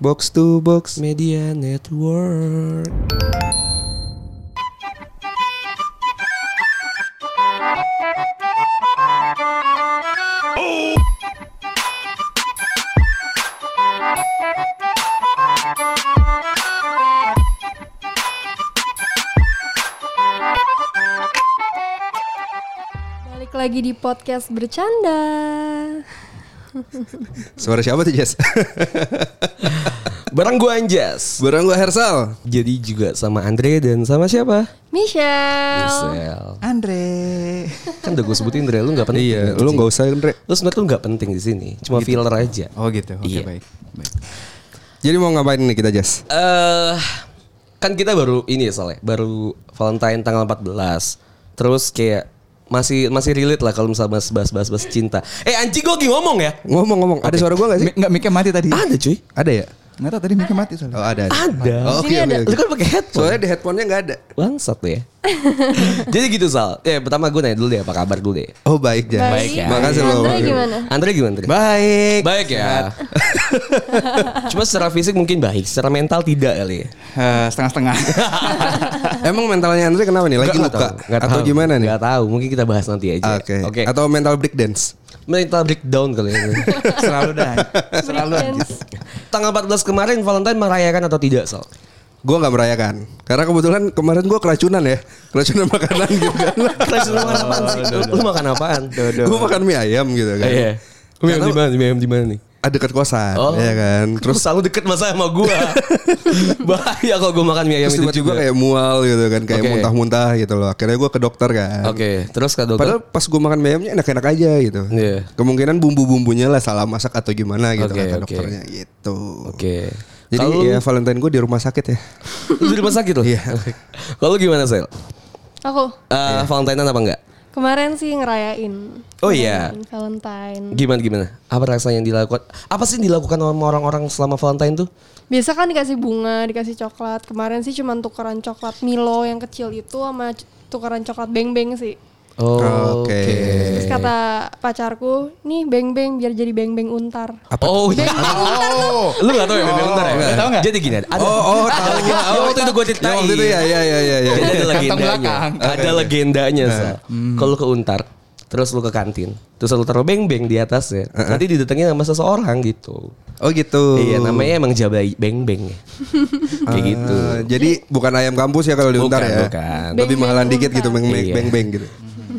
Box to box. Media Network. Balik lagi di podcast bercanda. Suara siapa tuh Jess? Barang gua Anjas. Barang gua Hersal. Jadi juga sama Andre dan sama siapa? Michelle. Sel. Andre. Kan udah gue sebutin Andre lu gak penting. Iya, lu nggak usah Andre. Lu sebenarnya tuh gak penting di sini. Cuma filler aja. Oh gitu. Oke Iya. baik. baik. Jadi mau ngapain nih kita Jess? Eh kan kita baru ini ya soalnya, baru Valentine tanggal 14. Terus kayak masih masih relate lah kalau misalnya bahas bahas bahas, bahas cinta. Eh anjing gue lagi ngomong ya? Ngomong-ngomong, ada suara gua gak sih? Mi- Nggak mikir mati tadi. Ada cuy. Ada ya? Nggak tahu tadi mikir mati soalnya. Oh ada. Ada. Oh, Oke Sini oke. ada. oke. Lu kan pakai headphone. Soalnya di headphone-nya nggak ada. Bangsat lu ya. Jadi gitu Sal. Ya pertama gue nanya dulu deh apa kabar dulu deh. Oh baik Jas. Baik ya. Makasih loh. Andre gimana? Andre gimana Andre? Baik. Baik ya. Cuma secara fisik mungkin baik, secara mental tidak kali ya. Eh, setengah-setengah. Emang mentalnya Andre kenapa nih? Lagi Nggak luka? tahu, nggak Atau tahu. gimana nih? Nggak tahu, mungkin kita bahas nanti aja. Oke. Oke. Atau mental break mental breakdown kali ya. Selalu dah. Selalu aja. Breakdance. Tanggal 14 kemarin Valentine merayakan atau tidak, Sal? Gue nggak merayakan karena kebetulan kemarin gue keracunan ya keracunan makanan gitu kan Kelas lu makan apaan sih? Lu, lu makan apaan? gue makan mie ayam gitu kan Iya. Lu Karena- di mana? Mie ayam di mana nih? Ah, dekat kosan Oh. ya kan Terus selalu deket masa sama gua. Bahaya kalau gua makan mie ayam terus itu juga. kayak mual gitu kan kayak Oke. muntah-muntah gitu loh akhirnya gue ke dokter kan Oke, terus ke dokter. Padahal pas gue makan mie ayamnya enak-enak aja gitu. Iya. Kemungkinan bumbu-bumbunya lah salah masak atau gimana gitu Oke, kata oke. dokternya gitu. Oke. Jadi Kalau ya Valentine gue di rumah sakit ya. lu di rumah sakit loh. Iya. Kalau gimana, Sel? Aku Eh, Valentine apa enggak? Kemarin sih ngerayain. Oh iya. Ngerayain Valentine. Gimana gimana? Apa rasanya yang dilakukan? Apa sih yang dilakukan sama orang-orang selama Valentine tuh? Biasa kan dikasih bunga, dikasih coklat. Kemarin sih cuma tukeran coklat Milo yang kecil itu sama tukeran coklat beng-beng sih. Oh, Oke. Terus kata pacarku, nih beng-beng biar jadi beng-beng untar. Oh, iya. Lu gak tau ya Bebe Untar ya? Nggak tahu nggak? Jadi gini, ada, Oh, oh, ada tahu. yang waktu itu gue ceritain. Ya waktu itu ya ya ya ya ya. Jadi ada legendanya. belakang. Ada legendanya, Sa. Kalau lu ke Untar, terus lu ke kantin, terus lu taruh beng-beng di atasnya. Nanti didatengin sama seseorang gitu. Oh gitu. Iya, namanya emang jabai beng-beng ya. Kayak gitu. Ah, jadi bukan ayam kampus ya kalau di Untar Bukan, ya. bukan. Lebih Beng-beng mahalan dikit gitu beng beng Iya. beng beng gitu.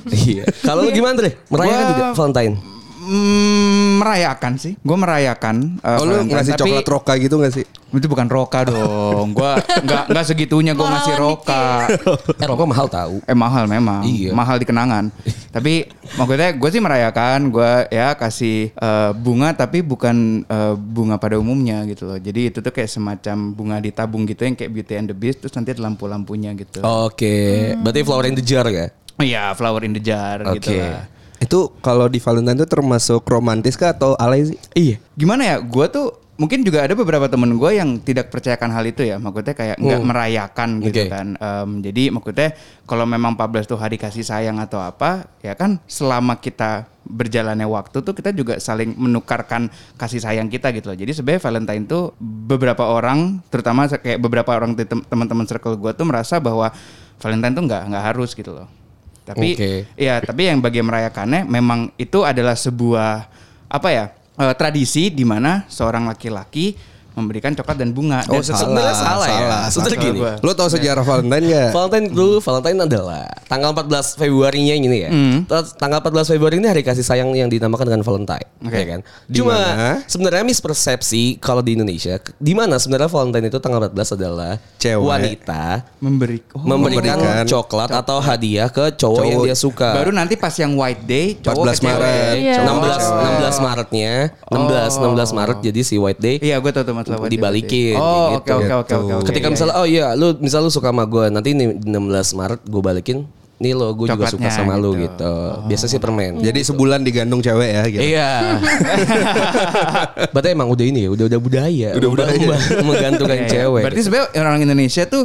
Iya. Kalau lu gimana, Dre? Merayakan Gua- tidak Valentine? Hmm, merayakan sih. Gue merayakan. eh, Oh lu ngasih tapi coklat roka gitu gak sih? Itu bukan roka dong. Gua nggak nggak segitunya gue ngasih roka. Eh, rokok mahal tahu. Eh mahal memang, Iya. mahal di kenangan. tapi maksudnya gue sih merayakan, gue ya kasih eh, bunga tapi bukan eh, bunga pada umumnya gitu loh. Jadi itu tuh kayak semacam bunga ditabung gitu yang kayak Beauty and the Beast terus nanti ada lampu-lampunya gitu. Oke, berarti flower in the jar ya? Iya, flower in the jar gitu Oke. lah. Itu kalau di Valentine itu termasuk romantis kah atau alay sih? Iya. Gimana ya? Gue tuh mungkin juga ada beberapa temen gue yang tidak percayakan hal itu ya. Maksudnya kayak nggak merayakan gitu Oke. kan. Em, jadi maksudnya kalau memang 14 tuh hari kasih sayang atau apa, ya kan selama kita berjalannya waktu tuh kita juga saling menukarkan kasih sayang kita gitu loh. Jadi sebenarnya Valentine tuh beberapa orang, terutama kayak beberapa orang teman-teman circle gue tuh merasa bahwa Valentine tuh nggak nggak harus gitu loh. Tapi Oke. ya tapi yang bagi merayakannya memang itu adalah sebuah apa ya eh, tradisi di mana seorang laki-laki memberikan coklat dan bunga. Oh, Dan Sebenarnya salah, ya. salah, salah gini. gua. Lu tau sejarah Valentine gak? Valentine dulu, Valentine adalah tanggal 14 Februarinya ini ya. Hmm. Terus Tanggal 14 Februari ini hari kasih sayang yang dinamakan dengan Valentine, Oke. ya kan? Di Cuma sebenarnya mispersepsi kalau di Indonesia, di mana sebenarnya Valentine itu tanggal 14 adalah Cewek. wanita memberi oh, memberikan, memberikan coklat atau hadiah ke cowok, Cowok. yang dia suka. baru nanti pas yang white day cowok 14 ke cewek. Maret. Iya. cowok 16 cewek. 16 Maretnya, 16 16 Maret jadi si White Day. Iya, gue tahu tuh day, Dibalikin. Oh, gitu. oke oke oke oke. oke. Ketika Iya, misalnya oh iya lu misal lu suka sama gue nanti nih 16 Maret gue balikin nih lo gue juga suka sama lu gitu. gitu. Biasa sih permen. Jadi sebulan digandung cewek ya gitu. Iya. Berarti emang udah ini ya, udah udah budaya. Udah budaya. Mem- Menggantungkan Iya, iya. cewek. Berarti sebenarnya orang Indonesia tuh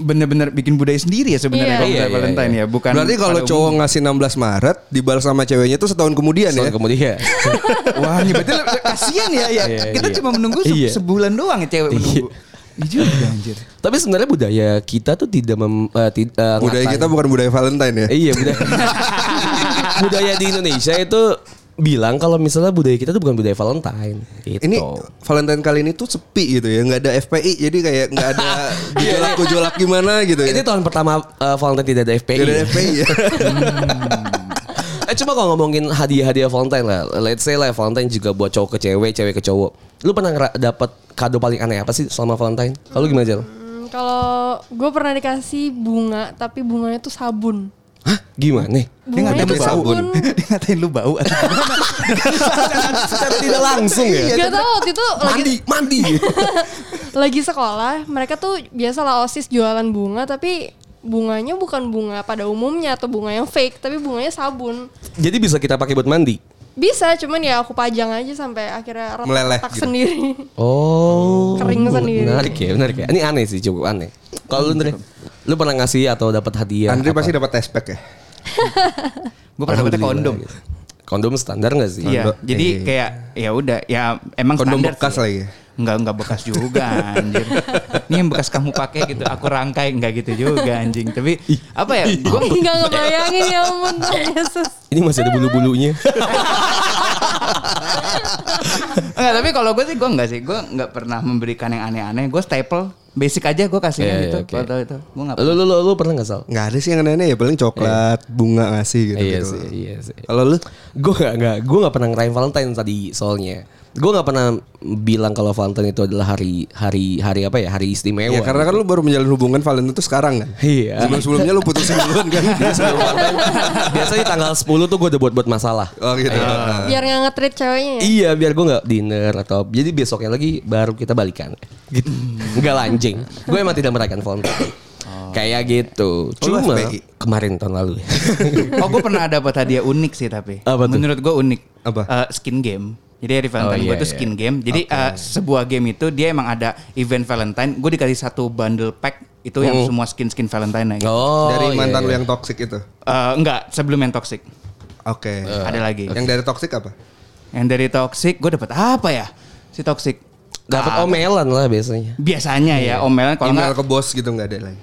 bener-bener bikin budaya sendiri ya sebenarnya Iya. kalau Iya, iya, Valentine iya. ya, bukan. Berarti kalau cowok umum. ngasih 16 Maret dibalas sama ceweknya itu setahun kemudian Soal ya. kemudian. Wah, ini berarti kasihan ya ya. Iya, Kita iya. cuma menunggu se- Iya. sebulan doang ya cewek menunggu. Ini juga anjir. Tapi sebenarnya budaya kita tuh tidak mem, eh, tid- eh, Budaya ngatain- kita bukan budaya Valentine ya. Iya budaya. budaya di Indonesia itu bilang kalau misalnya budaya kita tuh bukan budaya Valentine. Gitu. Ini Valentine kali ini tuh sepi gitu ya, nggak ada FPI jadi kayak nggak ada gejolak gejolak gimana gitu ya. ini tahun pertama eh, Valentine tidak ada FPI. Nggak ada. FPI ya. Eh cuma kalau ngomongin hadiah-hadiah Valentine lah, let's say lah Valentine juga buat cowok ke cewek, cewek ke cowok. Lu pernah dapet kado paling aneh apa sih selama Valentine? Kalau gimana Jal? Hmm, kalau gue pernah dikasih bunga tapi bunganya tuh sabun. Hah? Gimana? Dia ngatain lu bau. sabun. Dia ngatain lu bau atau? Secara tidak langsung ya. Gak tau waktu itu lagi Mandi, mandi. lagi sekolah mereka tuh biasalah osis jualan bunga tapi bunganya bukan bunga pada umumnya atau bunga yang fake tapi bunganya sabun Jadi bisa kita pakai buat mandi. bisa cuman ya aku pajang aja sampai akhirnya Meleleh retak gitu. sendiri Oh. Kering sendiri. Menarik ya, menarik ya. Ini aneh sih, cukup aneh. Kalau lu Andre, lu pernah ngasih atau dapat hadiah? Andri apa? pasti dapat tespek ya. Gue pernah Alhamdulillah, kondom. gitu. Kondom standar gak sih? Iya, jadi Eh. kayak ya udah ya emang Kondom standar bekas sih. lagi ya? Enggak enggak bekas juga anjir. Ini yang bekas kamu pakai gitu, aku rangkai enggak gitu juga anjing. Tapi apa ya? Gua nggak ngebayangin ya ampun Yesus Ini masih ada bulu-bulunya. enggak, tapi kalau gue sih gue enggak sih. Gue enggak pernah memberikan yang aneh-aneh. Gue staple, basic aja gue kasihnya Iya, gitu. iya, oke. Foto itu. Gue enggak lu, lu, lu, lu pernah gak Sal? Nggak ada sih yang aneh-aneh ya paling coklat, bunga ngasih gitu. iya gitu. sih, iya sih. Kalau lu Gue gak, gak, gue gak pernah ngerayain Valentine tadi soalnya. Gue gak pernah bilang kalau Valentine itu adalah hari hari hari apa ya hari istimewa. Ya karena kan lu baru menjalin hubungan Valentine itu sekarang kan. Iya. Sebelum-sebelum lu putusin duluan kan. Sebelum Valentine, biasanya tanggal 10 tuh gue udah buat-buat masalah. Oh gitu. biar nggak nge-treat ceweknya ya Iya biar gue nggak dinner atau jadi besoknya lagi baru kita balikan gitu nggak lanjing gue emang tidak merayakan Valentine kayak gitu Oh, cuma kemarin tahun lalu Oh gue pernah dapat hadiah unik sih tapi. Apa tuh? Menurut gue unik. Apa? Eh, skin game. Jadi hari Valentine Oh, gue iya, itu iya. skin game. Jadi eh, sebuah game itu dia emang ada event Valentine. Gue dikasih satu bundle pack itu yang semua skin-skin Valentine gitu. oh Dari iya, mantan lu iya. yang toxic itu. Eh, enggak, sebelum yang toxic. Oke. Ada lagi. Yang dari toxic apa? Yang dari toxic gue dapat apa ya? Si toxic. dapat omelan lah biasanya Biasanya ya omelan kalau enggak ke bos gitu nggak ada lagi.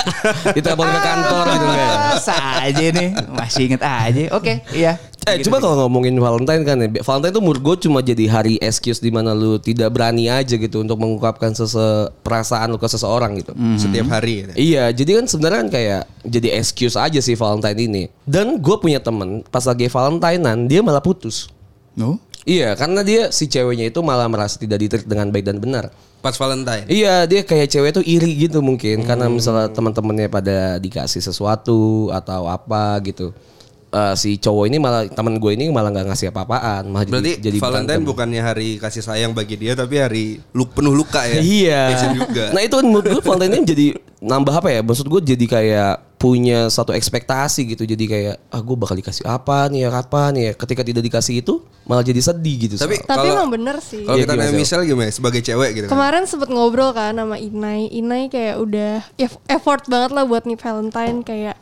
ditelepon ke kantor gitu ya? Masa aja nih, masih inget aja. Oke, iya. Eh coba kalau ngomongin Valentine kan ya Valentine tuh menurut gue cuma jadi hari excuse di mana lu tidak berani aja gitu Untuk mengungkapkan sese perasaan lu ke seseorang gitu Setiap hari gitu. Iya, jadi kan sebenarnya kan kayak jadi excuse aja sih Valentine ini. Dan gue punya temen pas lagi Valentinean dia malah putus. No? Iya, karena dia si ceweknya itu malah merasa tidak diterit dengan baik dan benar. Pas Valentine. Iya, dia kayak cewek tuh iri gitu mungkin karena misalnya teman-temannya pada dikasih sesuatu atau apa gitu. Eh, si cowok ini malah teman gue ini malah nggak ngasih apa-apaan, malah jadi- Berarti jadi Valentine berantem. bukannya hari kasih sayang bagi dia tapi hari lu penuh luka ya. Iya. Juga. Nah itu menurut gue Valentine ini jadi nambah apa ya? Maksud gue jadi kayak punya satu ekspektasi gitu. Jadi kayak ah gue bakal dikasih apa nih ya kapan ya. Ketika tidak dikasih itu malah jadi sedih gitu. Tapi Sal. tapi emang bener sih Kalau Iya, kita gimana, nanya? Michelle gimana ya? sebagai cewek gitu kan. Kemarin sempet ngobrol kan sama Inai. Inai kayak udah eff- effort banget lah buat nih Valentine kayak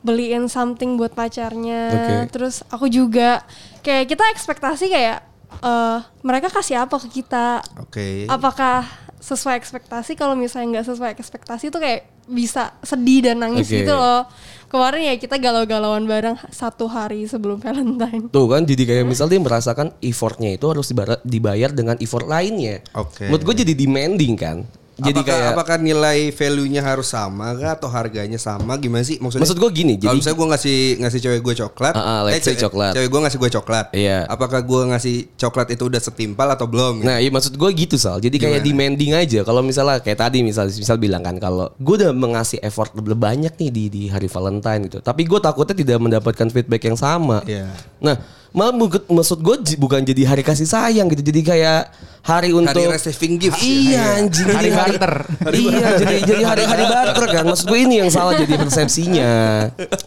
beliin something buat pacarnya. Oke. Terus aku juga kayak kita ekspektasi kayak eh mereka kasih apa ke kita? Oke. Apakah sesuai ekspektasi? Kalau misalnya nggak sesuai ekspektasi tuh kayak bisa sedih dan nangis Oke. gitu loh. Kemarin ya kita galau-galauan bareng satu hari sebelum Valentine. Tuh kan jadi kayak misal dia merasakan effortnya itu harus dibayar, dibayar dengan effort lainnya. Oke. Menurut gue jadi demanding kan. Jadi apakah, kayak apakah nilai value-nya harus sama kah atau harganya sama gimana sih maksudnya? Maksud gue gini, Kalau jadi misalnya gue ngasih ngasih cewek gue coklat, Ah, ah, let's say cewek- coklat. Cewek gue ngasih gue coklat. Iya. Apakah gue ngasih coklat itu udah setimpal atau belum? Nah, iya maksud gue gitu Sal. Jadi kayak demanding aja. Kalau misalnya kayak tadi misal misal bilang kan kalau gue udah mengasih effort lebih banyak nih di di hari Valentine gitu. Tapi gue takutnya tidak mendapatkan feedback yang sama. Iya. Nah, malah maksud gue bukan jadi hari kasih sayang gitu jadi kayak hari untuk Hari receiving gifts ya? iya anjing Hari jadi barter. iya jadi jadi hari hari barter kan maksud gue ini yang salah jadi persepsinya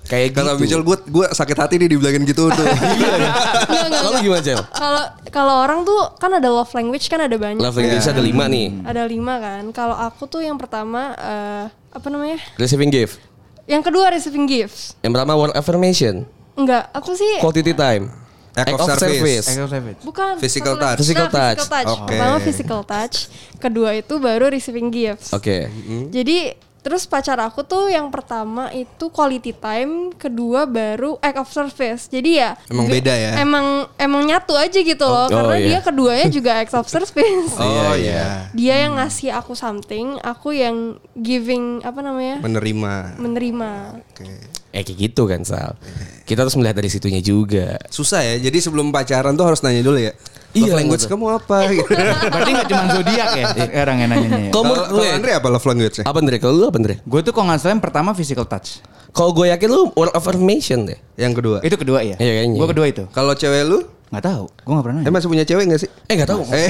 kayak Kata gitu Michel gue gue sakit hati nih dibilangin gitu tuh. Enggak, enggak, kalau gimana Cel? Kalau kalau orang tuh kan ada love language kan ada banyak. Love language ada lima nih Ada lima kan. Kalau aku tuh yang pertama eh, apa namanya? receiving gift Yang kedua receiving gifts. yang pertama word affirmation Enggak, apa sih? quality time Act of service. Act of service. Bukan. Physical touch. Physical Nah, touch. Physical touch. Oke. Pertama physical touch. Kedua itu baru receiving gifts. oke Jadi terus pacar aku tuh yang pertama itu quality time, kedua baru act of service. Jadi ya Emang beda ya? Emang emang nyatu aja gitu loh, Oh, karena iya. dia keduanya juga act of service. Oh iya. Dia yang ngasih aku something, aku yang giving apa namanya? Menerima. menerima. Oke. Eh kayak gitu kan Sal kita harus melihat dari situnya juga Susah ya. Jadi sebelum pacaran tuh harus nanya dulu ya. Iya, Love language betul. kamu apa? Gitu. Berarti gak cuma zodiak ya sekarang yang nanyanya ya. Kalau Kalau Andre apa love language-nya? apa Andre kalau lu apa Andre Gue tuh kalau nggak salah yang pertama physical touch. kalau gue yakin lu word affirmation deh Yang kedua. Itu kedua ya? Iya, kayaknya. Gue kedua itu. Kalau cewek lu, Nggak tahu. Gue nggak pernah. eh masih punya cewek gak sih? eh nggak tahu Eh,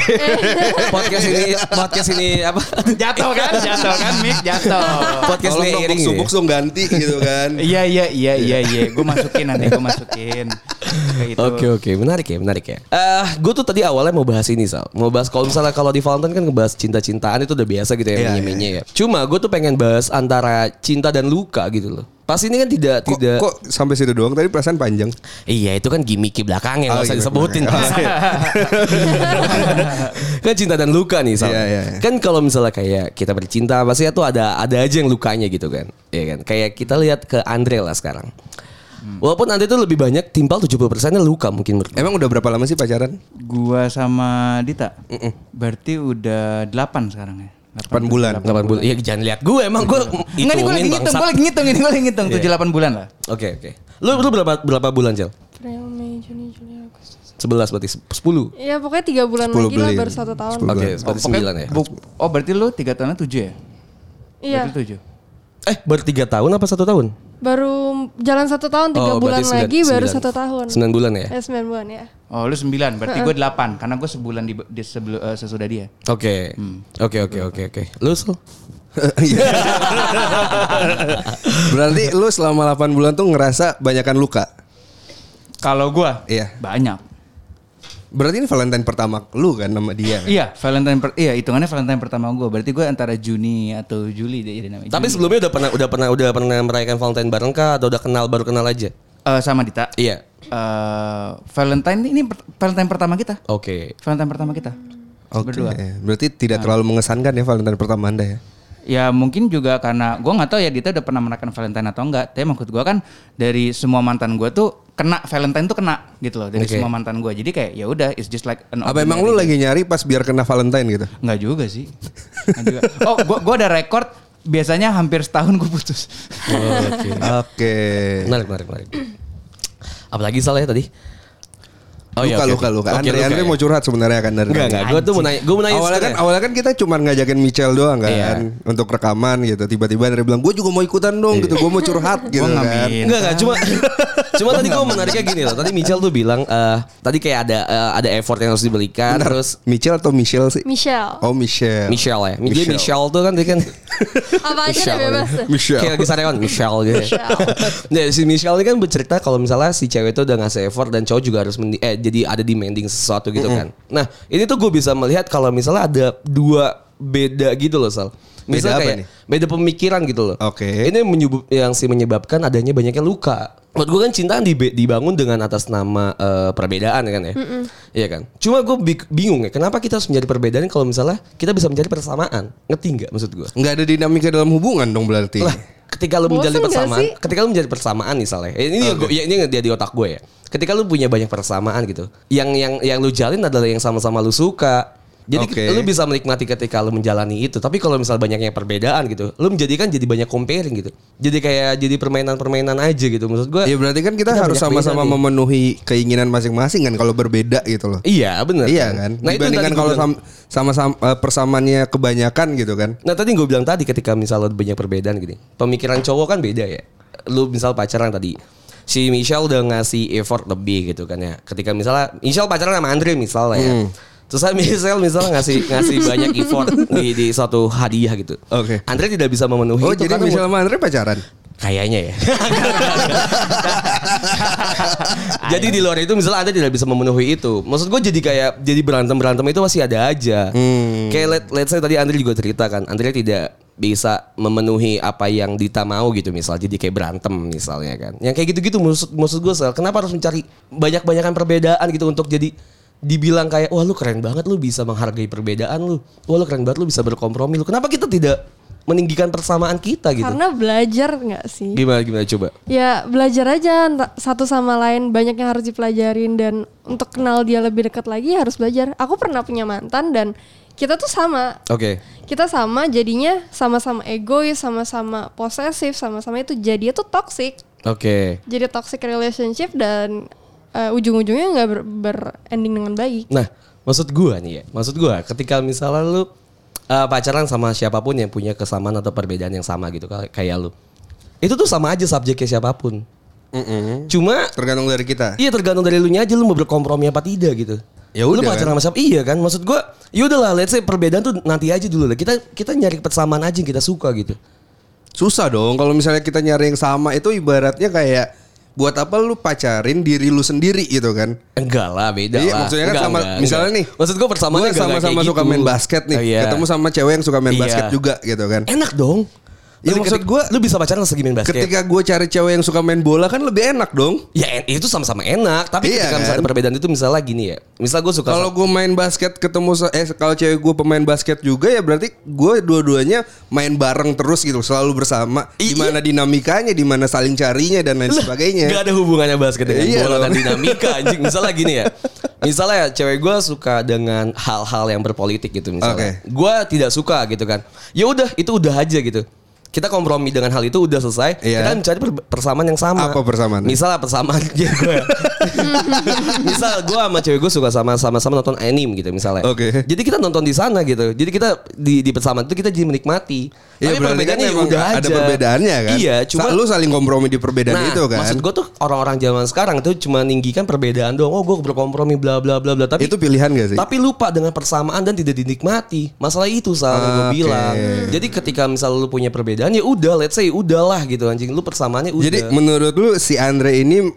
podcast ini podcast ini apa Jatuh kan? Jatuh kan? Mic jatuh. podcast kalau ini dong iring buksu nih. buksu ganti gitu kan. Iya iya iya iya iya. Gue masukin nanti gue masukin. Kayak itu. Oke oke menarik ya menarik ya. Eh gue tuh tadi awalnya mau bahas ini Sal. Mau bahas kalau misalnya kalau di Valentine kan ngebahas cinta-cintaan itu udah biasa gitu ya Iya, menye-menye ya. Cuma gue tuh pengen bahas antara cinta dan luka gitu loh. Pas ini kan tidak Kok, tidak kok sampai situ doang? Tadi perasaan panjang. Iya itu kan gimmick belakangnya nggak Oh, usah gimmick disebutin. belakang. kan cinta dan luka nih Sal. Iya, iya, iya. Kan kalau misalnya kayak kita bercinta pasti tuh ada ada aja yang lukanya gitu kan. Iya kan. Kayak kita lihat ke Andre lah sekarang. Hmm. Walaupun Andre tuh lebih banyak timpal 70% nya luka mungkin menurut. Emang udah berapa lama sih pacaran? Gua sama Dita. Berarti udah 8 sekarang ya. 8 bulan. 8 bulan. Iya jangan lihat gue emang gue Enggak nih gue lagi ngitung, gue lagi ngitung ini gue lagi ngitung 7 8 bulan lah. Oke oke. Lu lu berapa berapa bulan Cel? April, Mei, Juni, Juli, Agustus. 11 berarti 10. Iya pokoknya tiga bulan 10 lagi lah baru satu tahun. 10 Oke, berarti Pokoknya 9 ya. oh berarti lu 3 tahunnya 7 ya? Iya. Berarti 7. Eh, baru 3 tahun apa 1 tahun? Baru jalan satu tahun tiga Oh, bulan berarti sembilan- lagi baru sembilan. satu tahun. 9 bulan ya? Eh sembilan bulan ya. Oh lu 9, berarti gue 8 karena gue sebulan di, di sebelum eh, sesudah dia. Oke. Oke oke oke oke. Lu? Iya. Berarti lu selama 8 bulan tuh ngerasa banyakan luka. Kalau gue Iya. banyak. Berarti ini Valentine pertama lu kan sama dia. kan? Iya, Valentine per, iya hitungannya Valentine pertama gue. Berarti gue antara Juni atau Juli deh jadi namanya. Tapi sebelumnya udah pernah udah pernah udah pernah merayakan Valentine bareng kah atau udah kenal baru kenal aja? Eh, sama Dita. Iya. Eh, Valentine ini per- Valentine pertama kita. Oke. Valentine pertama kita. Oke. Berdua. Berarti tidak terlalu mengesankan ya Valentine pertama Anda ya. Ya mungkin juga karena gue nggak tahu ya Dita udah pernah merayakan Valentine atau enggak. Tapi maksud gue kan dari semua mantan gue tuh kena Valentine tuh kena gitu loh dari Oke. semua mantan gue. Jadi kayak ya udah it's just like an Apa emang lu lagi nyari pas biar kena Valentine gitu? Nggak juga sih. Nggak juga. Oh, gua gua ada record biasanya hampir setahun gue putus. Oke. Oke. Menarik menarik menarik. Apalagi salah ya tadi? Luka, iya, oke, luka, luka. Oke, Andre, luka Andre ya. mau curhat sebenarnya kan dari Enggak enggak. Gue tuh mau nanya, gue mau nanya Awalnya kan, awalnya kan kita cuma ngajakin Michelle doang kan Iya. untuk rekaman gitu. Tiba-tiba Andre bilang, gue juga mau ikutan dong gitu. Gue mau curhat gitu Gua kan. Enggak enggak cuma cuma tadi gue menariknya gini loh. Tadi Michelle tuh bilang eh tadi kayak ada eh, ada effort yang harus diberikan Bentar, terus Michelle atau Michelle sih? Michelle. Oh Michelle. Michelle ya. Michelle, Michelle tuh kan dia kan Apa aja Michelle. bebas. Michelle. Kayak lagi sarewan Michelle gitu. Nah, si Michelle ini kan bercerita kalau misalnya si cewek itu udah ngasih effort dan cowok juga harus mendi- eh jadi ada demanding sesuatu gitu kan. Nah, ini tuh gue bisa melihat kalau misalnya ada dua beda gitu loh, Sal. Beda Misalnya apa kayak nih? beda pemikiran gitu loh. Oke. Ini menyebab yang sih menyebabkan adanya banyaknya luka. Menurut gue kan cinta dibangun dengan atas nama eh, perbedaan kan ya. Iya kan. Cuma gue bingung ya, kenapa kita harus mencari perbedaan kalau misalnya kita bisa mencari persamaan? Ngerti nggak maksud gue? Nggak ada dinamika dalam hubungan dong berarti. lah ketika lu menjadi gak persamaan ketika lu menjadi persamaan misalnya eh, ini yang gua- ya, ini yang dia di otak gue ya ketika lu punya banyak persamaan gitu yang yang yang lu jalin adalah yang sama-sama lu suka jadi Oke. lu bisa menikmati ketika lu menjalani itu tapi kalau misal banyaknya perbedaan gitu lu menjadikan jadi banyak comparing gitu jadi kayak jadi permainan-permainan aja gitu maksud gue Ya berarti kan kita, Kita harus sama-sama nih. memenuhi keinginan masing-masing kan kalau berbeda gitu loh. iya bener Iya kan. nah itu yang Dibandingkan gua kalau sama-sama eh, persamaannya kebanyakan gitu kan. Nah tadi gue bilang tadi ketika misalnya banyak perbedaan gini Pemikiran cowok kan beda ya Lu misal pacaran tadi si Michelle udah ngasih effort lebih gitu kan ya. Ketika misalnya Michelle pacaran sama Andre misalnya ya. Terus saya Michelle misalnya ngasih ngasih banyak effort di di suatu hadiah gitu. Oke. Andre tidak bisa memenuhi Oh itu jadi karena Michelle sama Andre pacaran? Kayaknya ya. jadi di luar itu misalnya Anda tidak bisa memenuhi itu. Maksud gue jadi kayak jadi berantem berantem itu masih ada aja. Kayak let, let's say tadi Andre juga cerita kan, Andre tidak bisa memenuhi apa yang Dita mau gitu misal. Jadi kayak berantem misalnya kan. Yang kayak gitu-gitu maksud maksud gue sel. Kenapa harus mencari banyak-banyakan perbedaan gitu untuk jadi dibilang kayak wah lu keren banget lu bisa menghargai perbedaan lu. Wah lu keren banget lu bisa berkompromi lu. Kenapa kita tidak meninggikan persamaan kita gitu? Karena belajar nggak sih? gimana gimana? Coba. Ya belajar aja satu sama lain. Banyak yang harus dipelajarin dan untuk kenal dia lebih dekat lagi harus belajar. Aku pernah punya mantan dan kita tuh sama. oke Kita sama jadinya sama-sama egois, sama-sama posesif, sama-sama itu jadi itu toxic. oke Jadi toxic relationship dan eh, ujung-ujungnya nggak ber, berending dengan baik. Nah, maksud gua nih ya, maksud gua ketika misalnya lu uh, pacaran sama siapa pun yang punya kesamaan atau perbedaan yang sama gitu kayak kayak lu. Itu tuh sama aja subjeknya siapa pun. Cuma Tergantung dari kita. iya tergantung dari lu nya aja lu mau berkompromi apa tidak gitu. Ya Lu udah pacaran sama siapa? Iya kan? Maksud gua, ya udahlah, let's say perbedaan tuh nanti aja dulu lah. Kita kita nyari persamaan aja yang kita suka gitu. Susah dong kalau misalnya kita nyari yang sama itu ibaratnya kayak buat apa lu pacarin diri lu sendiri gitu kan? Enggak lah, beda Iya, lah. maksudnya kan Enggak, sama enggak, misalnya enggak. nih. Maksud gua enggak sama-sama suka gitu. main basket nih. Oh, iya. Ketemu sama cewek yang suka main Iya. basket juga gitu kan. Enak dong. Ya, Maksud gua- lu bisa pacaran lagi main basket. Ketika gue cari cewek yang suka main bola kan lebih enak dong. Ya itu sama-sama enak, tapi Iya, ketika kan? misalnya perbedaan itu misalnya gini ya. Misal gue suka Kalau gue main basket ketemu eh kalau cewek gue pemain basket juga ya berarti gue dua-duanya main bareng terus gitu selalu bersama. Iya. Di mana dinamikanya, di mana saling carinya dan lain sebagainya. Gak ada hubungannya basket dengan Iya bola dan dinamika anjing. Misalnya gini ya. Misalnya cewek gue suka dengan hal-hal yang berpolitik gitu misalnya. Gue tidak suka gitu kan. Ya udah itu udah aja gitu. Kita kompromi dengan hal itu udah selesai. Iya. Kita mencari per- persamaan yang sama. Apa persamaannya? Misalnya persamaan gue. Misal gue sama cewek gue suka sama sama-sama nonton anime gitu misalnya. Oke. Jadi kita nonton di sana gitu. Jadi kita di di persamaan itu kita jadi menikmati. Iya Tapi berarti kan perbedaannya ya udah ada aja. perbedaannya kan. Iya, cuma lu saling kompromi di perbedaan itu kan. Maksud gue tuh orang-orang zaman sekarang tuh cuma ninggikan perbedaan doang. Oh, gue berkompromi bla bla bla bla. Tapi itu pilihan gak sih? tapi lupa dengan persamaan dan tidak dinikmati. Masalah itu salah yang gue bilang. Jadi ketika misal lu punya perbedaan ya udah, let's say udahlah gitu anjing. Lu persamaannya udah. Jadi menurut lu si Andre ini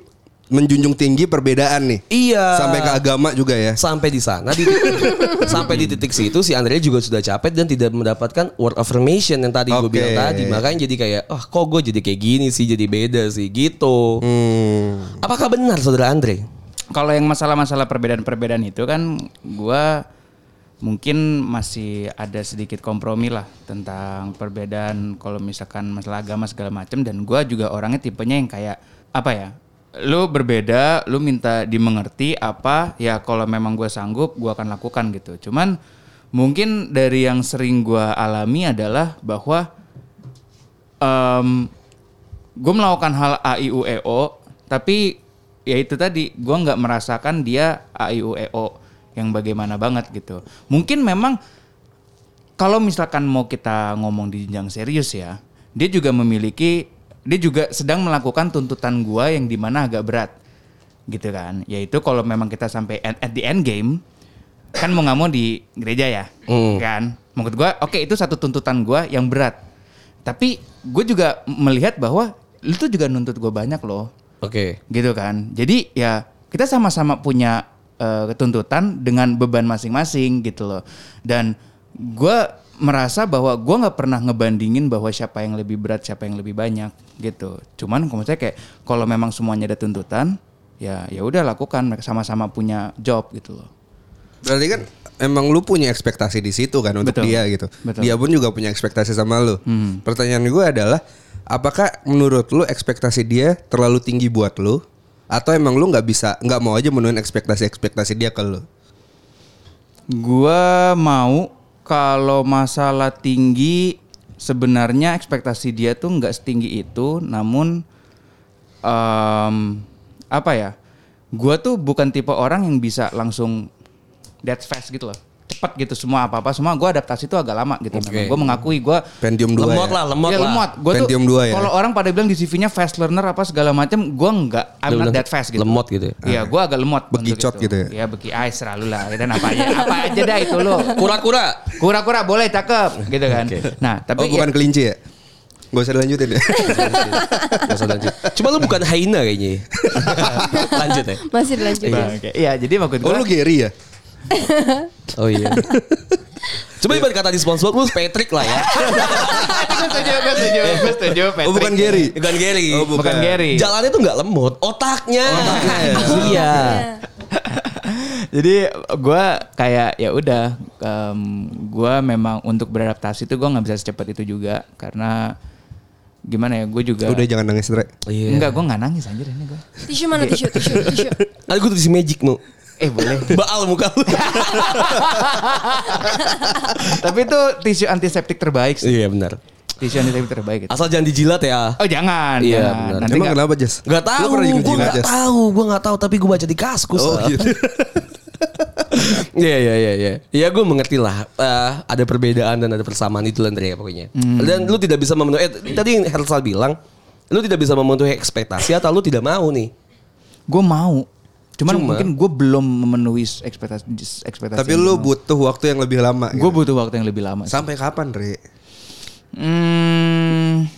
menjunjung tinggi perbedaan nih. iya. Sampai ke agama juga ya. sampai di sana di sampai di titik situ si Andre juga sudah capek dan tidak mendapatkan word affirmation yang tadi gue Oke. bilang tadi makanya jadi kayak ah kok gue jadi kayak gini sih jadi beda sih gitu Hmm. apakah benar saudara Andre Kalau yang masalah-masalah perbedaan-perbedaan itu kan gua mungkin masih ada sedikit kompromi lah tentang perbedaan kalau misalkan masalah agama segala macam dan gua juga orangnya tipenya yang kayak apa ya? Lu berbeda, lu minta dimengerti apa ya kalau memang gua sanggup gua akan lakukan gitu. Cuman mungkin dari yang sering gua alami adalah bahwa em gue melakukan hal A I U E O tapi ya itu tadi gue nggak merasakan dia A I U E O yang bagaimana banget gitu. Mungkin memang kalau misalkan mau kita ngomong di jenjang serius ya dia juga memiliki dia juga sedang melakukan tuntutan gua yang di mana agak berat gitu kan. Yaitu kalau memang kita sampai at, at the end game kan mau nggak mau di gereja ya Hmm. kan. Menurut gua oke itu satu tuntutan gua yang berat. Tapi gue juga melihat bahwa lu tuh juga nuntut gue banyak loh. Oke. Gitu kan. Jadi ya kita sama-sama punya eh, tuntutan dengan beban masing-masing gitu loh dan gue merasa bahwa gue nggak pernah ngebandingin bahwa siapa yang lebih berat siapa yang lebih banyak gitu cuman kalau misalnya kayak kalau memang semuanya ada tuntutan ya ya udah lakukan mereka sama-sama punya job gitu loh Berarti kan emang lu punya ekspektasi di situ kan untuk Betul. dia gitu. Betul. Dia pun juga punya ekspektasi sama lu. Hmm. Pertanyaan gue adalah apakah menurut lu ekspektasi dia terlalu tinggi buat lu atau emang lu nggak bisa nggak mau aja menuhin ekspektasi-ekspektasi dia ke lu? Gua mau kalau masalah tinggi sebenarnya ekspektasi dia tuh nggak setinggi itu, namun em, apa ya? Gua tuh bukan tipe orang yang bisa langsung dead fast gitu loh. Cek cepet gitu semua apa apa semua gue adaptasi itu agak lama gitu. Oke. Gue mengakui gue Pentium 2 Lemot ya? lah, lemot ya, lah. lemot. Gua tuh Pentium 2 ya? Kalau orang pada bilang di CV-nya fast learner apa segala macam, gue enggak. I'm not that fast gitu. lemot gitu ya? Iya, gue agak lemot. Bekicot itu. gitu ya? Iya, beki ais selalu lah. Dan apa aja, apa aja dah itu lo. Kura-kura. Kura-kura boleh cakep gitu kan. Nah, tapi Oh bukan ya- kelinci ya? Gak usah dilanjutin ya? Nggak usah lanjut. Cuma lu bukan hyena kayaknya. ya. lanjut ya. Masih dilanjutin. Nah, oke. Iya, jadi maksud Oh gue lu Gary ya? Oh iya. Coba ibarat kata di SpongeBob lu Patrick lah ya. gue setuju, gue setuju, gue setuju. Oh Patrick. bukan Gary? Bukan Gary. Oh, Bukan Gary. Jalannya tuh nggak lemot, otaknya. iya. Jadi gue kayak ya udah, gue memang untuk beradaptasi tuh gue nggak bisa secepat itu juga karena gimana ya gue juga. Udah jangan nangis Dre. Iya. Enggak, gue nggak nangis anjir ini gue. Tisu mana tisu tisu tisu. Nanti gue tulis magic mau. Eh boleh. Baal muka lu. Tapi itu tisu antiseptik terbaik sih. iya benar. Tisu antiseptik terbaik. Asal jangan dijilat ya. Oh jangan. Iya, jangan. benar. Nanti Emang nggak- kenapa Jas? Gak pernah gue gak tahu, gue gak tahu. Tapi gue baca di kaskus. Oh gitu. Iya iya iya iya. Iya gue mengerti lah. Eh, ada perbedaan dan ada persamaan itu Andre ya pokoknya. Dan lu tidak bisa memenuhi. Eh, tadi Hersal bilang, lu tidak bisa memenuhi ekspektasi atau lu tidak mau nih. Gue mau. Cuman Cuma- mungkin gue belum memenuhi ekspektasi ekspektasi. Tapi lu butuh waktu yang lebih lama. Gue gitu. butuh waktu yang lebih lama. sih. Sampai kapan Dre? Hmm,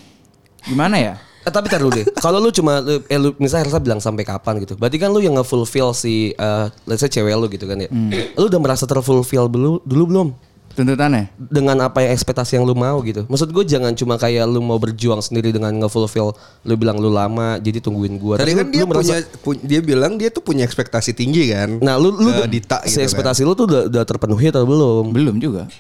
gimana ya? Eh, tapi tar dulu deh. Kalau lu cuma lu- eh, lu misalnya Hersal bilang sampai kapan gitu. Berarti kan lu yang nge-fulfill si eh, let's say cewek lu gitu kan ya. Lu udah merasa terfulfill dulu dulu belum? Tuntutannya? dengan apa yang ekspektasi yang lu mau gitu. Maksud gue jangan cuma kayak lu mau berjuang sendiri dengan nge-fulfill lu bilang lu lama jadi tungguin gue. Tadi kan dia punya pu- dia bilang dia tuh punya ekspektasi tinggi kan. Nah, lu lu ke Dita si gitu kan. ekspektasi lu tuh udah, udah terpenuhi atau belum? Belum juga.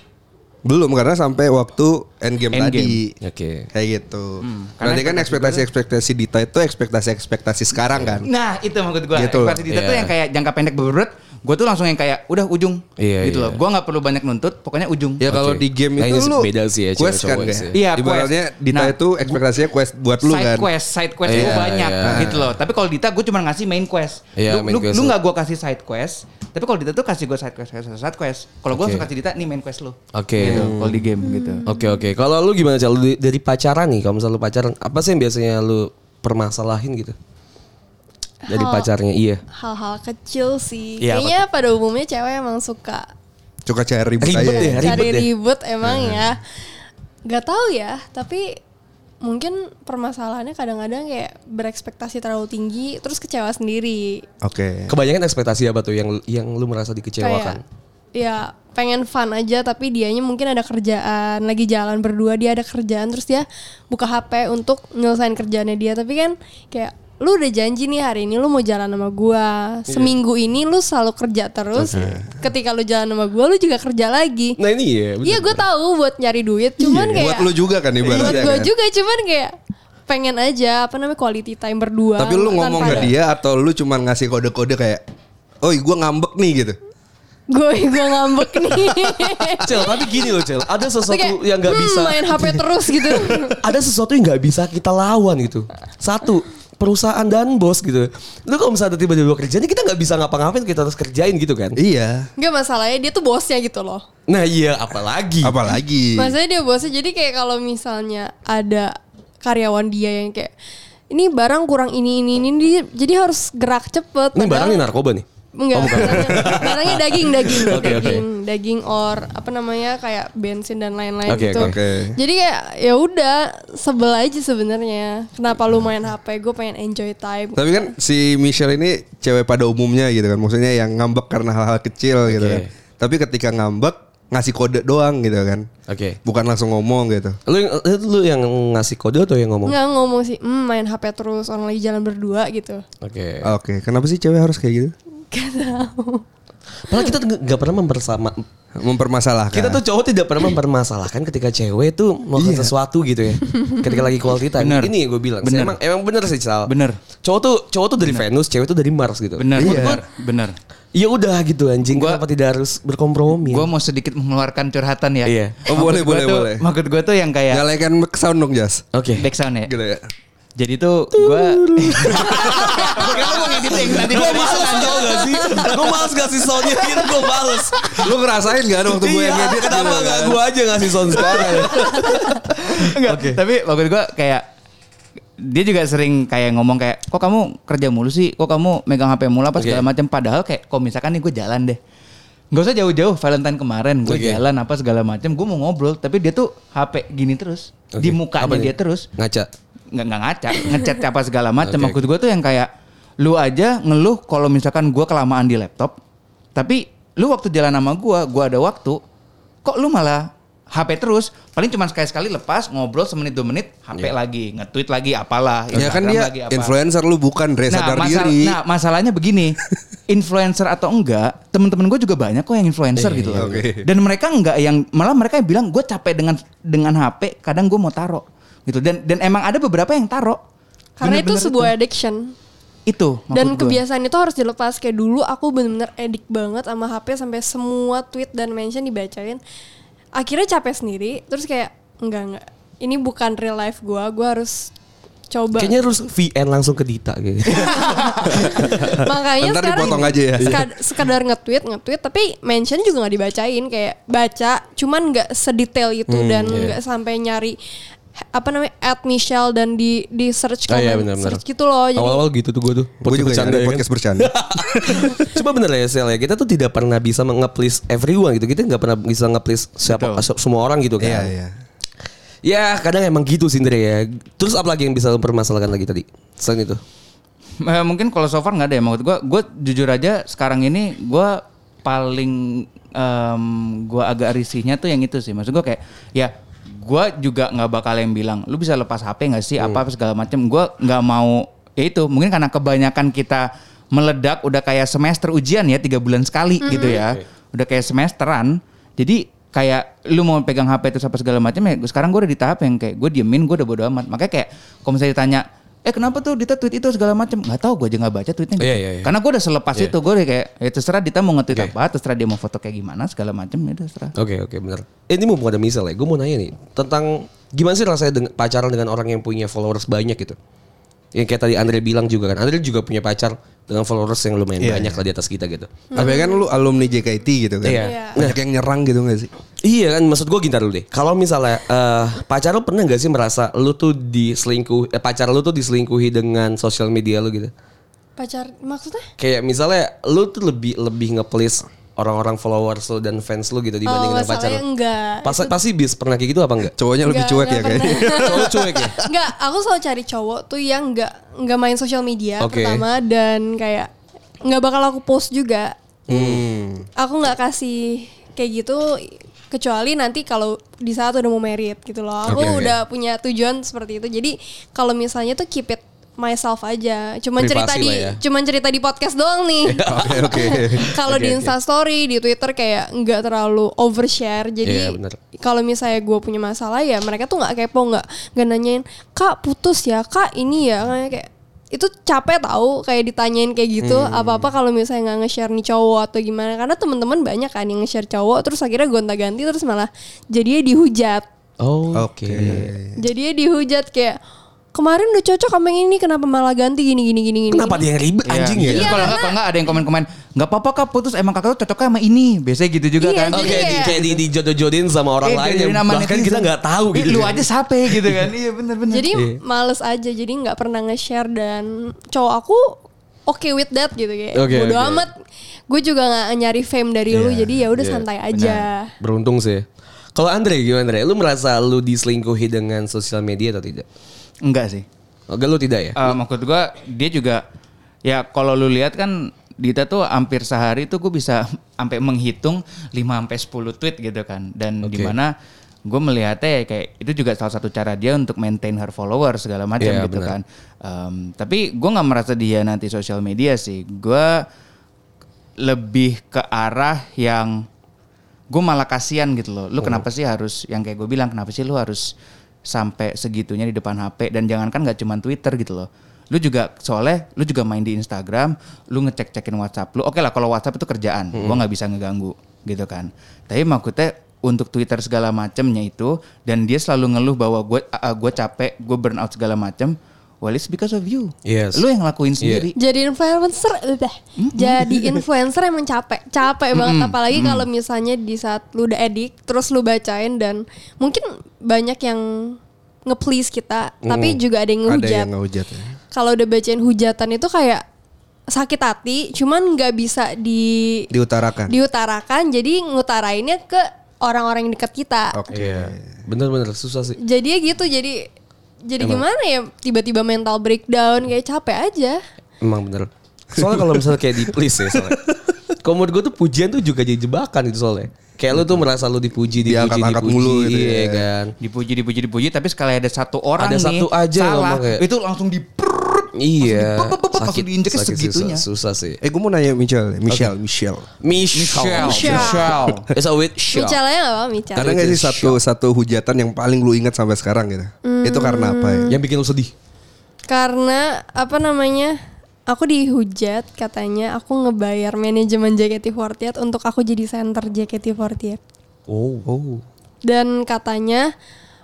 Belum karena sampai waktu endgame Endgame. tadi. Oke. Kayak gitu. karena Nanti kan ekspektasi-ekspektasi Dita itu ekspektasi-ekspektasi sekarang kan. Nah itu maksud gue. Gitu. Ekspektasi Dita tuh Iya. yang kayak jangka pendek berat. Gue tuh langsung yang kayak udah ujung. Iya, gitu iya. loh. Gue nggak perlu banyak nuntut. Pokoknya ujung. Ya kalau di game Kayaknya itu lu beda sih ya, quest kan sih. Iya, Ibaratnya. Dita Nah, itu ekspektasinya quest buat lu side kan. quest, side quest Iya, itu banyak iya. gitu loh. Tapi kalau Dita gue cuma ngasih main quest. Iya, lu main lu, quest lu lu. nggak gue kasih side quest. Tapi kalau Dita tuh kasih gue side quest, side quest, side quest. Kalau gue langsung kasih Dita nih main quest lu. Oke. Gitu, kalau di game gitu. Oke oke. Kalau lu gimana Cal? Dari pacaran nih, kalau misalnya lu pacaran, apa sih yang biasanya lu permasalahin gitu? Dari Hal- pacarnya, iya. Hal-hal kecil sih. Iya, apa Kayaknya pada umumnya cewek emang suka Suka cari ribut Ribet aja. ya. ya. ribet cari ya? ribut emang ya. Gak tahu ya, tapi mungkin permasalahannya kadang-kadang kayak berekspektasi terlalu tinggi terus kecewa sendiri. Oke. Kebanyakan ekspektasi apa tuh yang yang lu merasa dikecewakan? Kayak ya pengen fun aja tapi dianya mungkin ada kerjaan, lagi jalan berdua dia ada kerjaan terus dia buka HP untuk nyelesain kerjaannya dia tapi kan kayak lu udah janji nih hari ini lu mau jalan sama gua. Seminggu ini lu selalu kerja terus. Ketika lu jalan sama gua lu juga kerja lagi. Nah ini ya. Iya gue tahu buat nyari duit cuman kayak Buat lu juga kan buat ibaratnya. gue kan? juga cuman kayak pengen aja apa namanya quality time berdua. Tapi lu ngomong ke dia atau lu cuman ngasih kode-kode kayak Oi gue ngambek nih gitu Gue gue ngambek nih. Cel, tapi gini loh Cel, ada sesuatu kayak, yang nggak "Hmm, bisa, main HP terus gitu. ada sesuatu yang nggak bisa kita lawan gitu. Satu, perusahaan dan bos gitu. Lu kalau misalnya tiba-tiba kerjaan, kita nggak bisa ngapa-ngapain, kita harus kerjain gitu kan. Iya Enggak masalahnya dia tuh bosnya gitu loh. Nah iya, apalagi. Apalagi Maksudnya dia bosnya jadi kayak kalau misalnya ada karyawan dia yang kayak ini barang kurang ini ini ini dia- jadi harus gerak cepet. Ini Padahal- barangnya narkoba nih. Enggak, barangnya, barangnya daging, daging, oke. daging, daging or apa namanya kayak bensin dan lain-lain Oke, gitu. oke. Oke. Jadi kayak ya udah sebel aja sebenarnya. Kenapa lu main HP? Gue pengen enjoy time. Tapi kan si Michelle ini cewek pada umumnya gitu kan Maksudnya yang ngambek karena hal-hal kecil gitu Oke. kan Tapi ketika ngambek ngasih kode doang gitu kan Oke. Bukan langsung ngomong gitu Lu yang, eh, lu yang ngasih kode atau yang ngomong? Nggak ngomong sih, "Hmm, main HP terus orang lagi jalan berdua gitu. Oke. Oke kenapa sih cewek harus kayak gitu? Gak tahu. Padahal kita nggak pernah mempersama. Mempermasalahkan Kita tuh cowok tidak pernah mempermasalahkan ketika cewek tuh melakukan sesuatu gitu ya. ketika lagi quality time. Bener. Ini yang gue bilang. Bener. Emang emang bener sih Cal. Bener. Cowok tuh cowok tuh dari Venus, cewek tuh dari Mars gitu. Bener, Iya. bener, bener. Ya udah gitu anjing. Gua- Kenapa tidak harus berkompromi? Gue mau sedikit mengeluarkan curhatan ya. Iya. Oh, boleh, Maksud gua boleh, tuh- boleh. Maksud gue tuh yang kayak Nyalakan sound dong Jas Oke. back sound ya. Gitu ya Jadi tuh gue Gue males tau gak sih? Gue males ngasih soundnya gitu, gue males. Lu ngerasain gak waktu gue yang Iya, ngedit? kenapa gak gue aja ngasih sound sekarang? Enggak, tapi maksud gue kayak dia juga sering kayak ngomong kayak kok kamu kerja mulu sih, kok kamu megang HP mulu apa segala macam. Padahal kayak kok misalkan nih gue jalan deh, nggak usah jauh-jauh. Valentine kemarin gue Oke. jalan apa segala macam, gue mau ngobrol, tapi dia tuh HP gini terus di Oke. mukanya Apa nih? dia terus Ngaca. Nggak nggak ngaca, ngechat apa segala macam. Oke. Maksud gue tuh yang kayak lu aja ngeluh kalau misalkan gue kelamaan di laptop, tapi lu waktu jalan sama gue, gue ada waktu, kok lu malah HP terus, paling cuma sekali-sekali lepas ngobrol semenit dua menit, HP lagi, nge-tweet lagi apalah, Ya kan dia lagi apa. influencer lu bukan Dre sadar masal- diri. nah, masalahnya begini, influencer atau enggak, temen-temen gue juga banyak kok yang influencer Iya, gitu oke. Dan mereka enggak yang malah mereka yang bilang gue capek dengan dengan HP, kadang gue mau taro gitu. Dan dan emang ada beberapa yang taro. Karena itu Bener-bener sebuah addiction. itu Dan gua. kebiasaan itu harus dilepas kayak dulu aku bener-bener edik banget sama HP sampai semua tweet dan mention dibacain. Akhirnya capek sendiri, terus kayak enggak enggak. Ini bukan real life gua, gua harus coba. Kayaknya harus VN langsung ke Dita gitu. Makanya Ntar sekarang dipotong aja ya. sekad- sekedar nge-tweet, nge-tweet tapi mention juga nggak dibacain kayak baca, cuman nggak sedetail itu Hmm, dan iya. nggak sampai nyari apa namanya at Michelle dan di di search Oh iya comment, benar-benar. search gitu loh. Jadi Awal-awal gitu tuh gue tuh. Gue juga bercanda ya kan. podcast bercanda. Coba bener ya Sel ya Kita tuh tidak pernah bisa nge-please everyone gitu Kita nggak pernah bisa nge-please siapa Betul. semua orang gitu kan Iya iya. Ya kadang emang gitu sih Indra ya Terus apa lagi yang bisa lo permasalahkan lagi tadi Selain itu Eh, mungkin kalau so far nggak ada ya maksud gue gue jujur aja sekarang ini gue paling em, gue agak risihnya tuh yang itu sih maksud gue kayak ya gue juga nggak bakal yang bilang lu bisa lepas HP nggak sih? Apa segala macam gue nggak mau ya itu. Mungkin karena kebanyakan kita meledak udah kayak semester ujian ya tiga bulan sekali gitu ya. Udah kayak semesteran. Jadi kayak lu mau pegang HP terus apa segala macam ya sekarang gue udah di tahap yang kayak gue diemin gue udah bodo amat. Makanya kayak kalau misalnya ditanya eh kenapa tuh Dita tweet itu segala macam nggak tahu gue aja nggak baca tweetnya Iya, iya, iya. karena gue udah selepas Iya. itu gue udah kayak ya terserah Dita mau nge-tweet Oke. apa terserah dia mau foto kayak gimana segala macam ya terserah Oke oke bener eh, Ini mumpung ada misal ya Gue mau nanya nih Tentang Gimana sih rasanya dengan, pacaran dengan orang yang punya followers banyak gitu Yang kayak tadi Andre bilang juga kan Andre juga punya pacar Dengan followers yang lumayan Iya, banyak iya. lah di atas kita gitu Tapi kan lu alumni JKT gitu kan. Iya. Iya. Banyak yang nyerang gitu gak sih? Iya kan maksud gue gini dulu deh. Kalau misalnya eh pacar lu pernah gak sih merasa lu tuh diselingkuh eh, pacar lu tuh diselingkuhi dengan sosial media lu gitu? pacar maksudnya? Kayak misalnya lu tuh lebih lebih nge-please orang-orang followers lu dan fans lu gitu dibanding oh, dengan pacar lu. enggak. Pas, pasti bis pernah kayak gitu apa enggak? Cowoknya lebih Enggak, cuek ya enggak kayaknya. pernah. Cowok cuek ya? Enggak, aku selalu cari cowok tuh yang enggak enggak main sosial media Oke. pertama dan kayak enggak bakal aku post juga. Hmm. Aku nggak kasih kayak gitu kecuali nanti kalau di saat udah mau merit gitu loh. Aku oke. udah punya tujuan seperti itu. Jadi kalau misalnya tuh keep it myself aja. Cuman Privasi cerita di ya. cuman cerita di podcast doang nih. Oke oke. Kalau di Insta Story, di Twitter kayak nggak terlalu overshare. Iya, Jadi bener. kalau misalnya gue punya masalah ya mereka tuh nggak kepo, nggak nggak nanyain kak putus ya, kak ini ya, kayak itu capek tahu kayak ditanyain kayak gitu Hmm. apa apa kalau misalnya nggak nge-share nih cowok atau gimana karena teman-teman banyak kan yang nge-share cowok terus akhirnya gonta-ganti terus malah jadinya dihujat Oh, Oke. jadinya dihujat kayak kemarin udah cocok sama yang ini kenapa malah ganti gini gini gini gini Kenapa dia yang ribet anjing ya? Terus Iya, kalau nggak kalau nggak ada yang komen-komen nggak apa-apa kak putus emang kakak tuh cocoknya sama ini biasanya gitu juga Iya, kan jadi Oke, di, kayak- kayak di, dijodoh-jodohin sama orang Eh, lain jadi yang bahkan netizen. kita nggak tahu Eh, gitu. lu kan. aja sape gitu kan iya bener-bener Jadi Iya. males aja, jadi nggak pernah nge-share dan cowok aku oke with that gitu kayak. Oke, Bodo oke. amat. Gue juga nggak nyari fame dari lu, Iya, jadi ya udah iya, santai aja. Beruntung sih. Kalau Andre gimana Andre? Lu merasa lu diselingkuhi dengan sosial media atau tidak? Enggak sih Oke lu tidak ya? Eh, maksud gua dia juga ya kalau lu lihat kan Dita tuh hampir sehari tuh gue bisa sampai menghitung 5 sampai 10 tweet gitu kan dan Oke. di mana gue melihatnya ya kayak itu juga salah satu cara dia untuk maintain her followers segala macam Iya, gitu benar. kan Em, tapi gue nggak merasa dia nanti sosial media sih gue lebih ke arah yang gue malah kasihan gitu loh. Lu kenapa sih harus yang kayak gue bilang kenapa sih lu harus sampai segitunya di depan HP dan jangankan nggak cuman Twitter gitu loh. Lu juga soalnya lu juga main di Instagram, lu ngecek-cekin WhatsApp lu. Oke lah kalau WhatsApp itu kerjaan, gua nggak bisa ngeganggu gitu kan. Tapi maksudnya untuk Twitter segala macemnya itu dan dia selalu ngeluh bahwa gue gue capek, gue burn out segala macem. Well it's because of you. Yes. Lu yang lakuin sendiri. jadi influencer udah jadi influencer emang capek capek banget apalagi kalau misalnya di saat lu udah edik terus lu bacain dan mungkin banyak yang nge-please kita tapi juga ada yang Ada ngehujat yang ngehujat ya. kalau udah bacain hujatan itu kayak sakit hati cuman nggak bisa di Diutarakan. diutarakan jadi ngutarainnya ke orang-orang yang dekat kita Oke. Iya. Bener-bener susah sih. jadi ya gitu jadi jadi gimana ya tiba-tiba mental breakdown kayak capek aja Emang bener. Soalnya kalau misalnya kayak di please ya soalnya. Kalau menurut gue tuh pujian tuh juga jadi jebakan gitu soalnya. Kayak lu tuh merasa lu dipuji, dipuji, Diangkat-angkat dipuji, mulu gitu iya ya. kan. Dipuji, dipuji, dipuji, tapi sekali ada satu orang Ada nih satu aja salah, kayak- itu langsung di Iya. Langsung diinjeknya sakit segitunya. Susah, susah sih. Eh gue mau nanya Michelle, Michelle, Michelle. Michelle. Michelle. Michelle. It's a with Michelle. Michelle aja gak apa Michelle Ada nggak sih satu satu hujatan yang paling lu ingat sampai sekarang gitu? Itu karena apa ya? Yang bikin lu sedih. Karena apa namanya? Aku dihujat katanya aku ngebayar manajemen JKT48 untuk aku jadi center JKT48. Oh. Oh. Dan katanya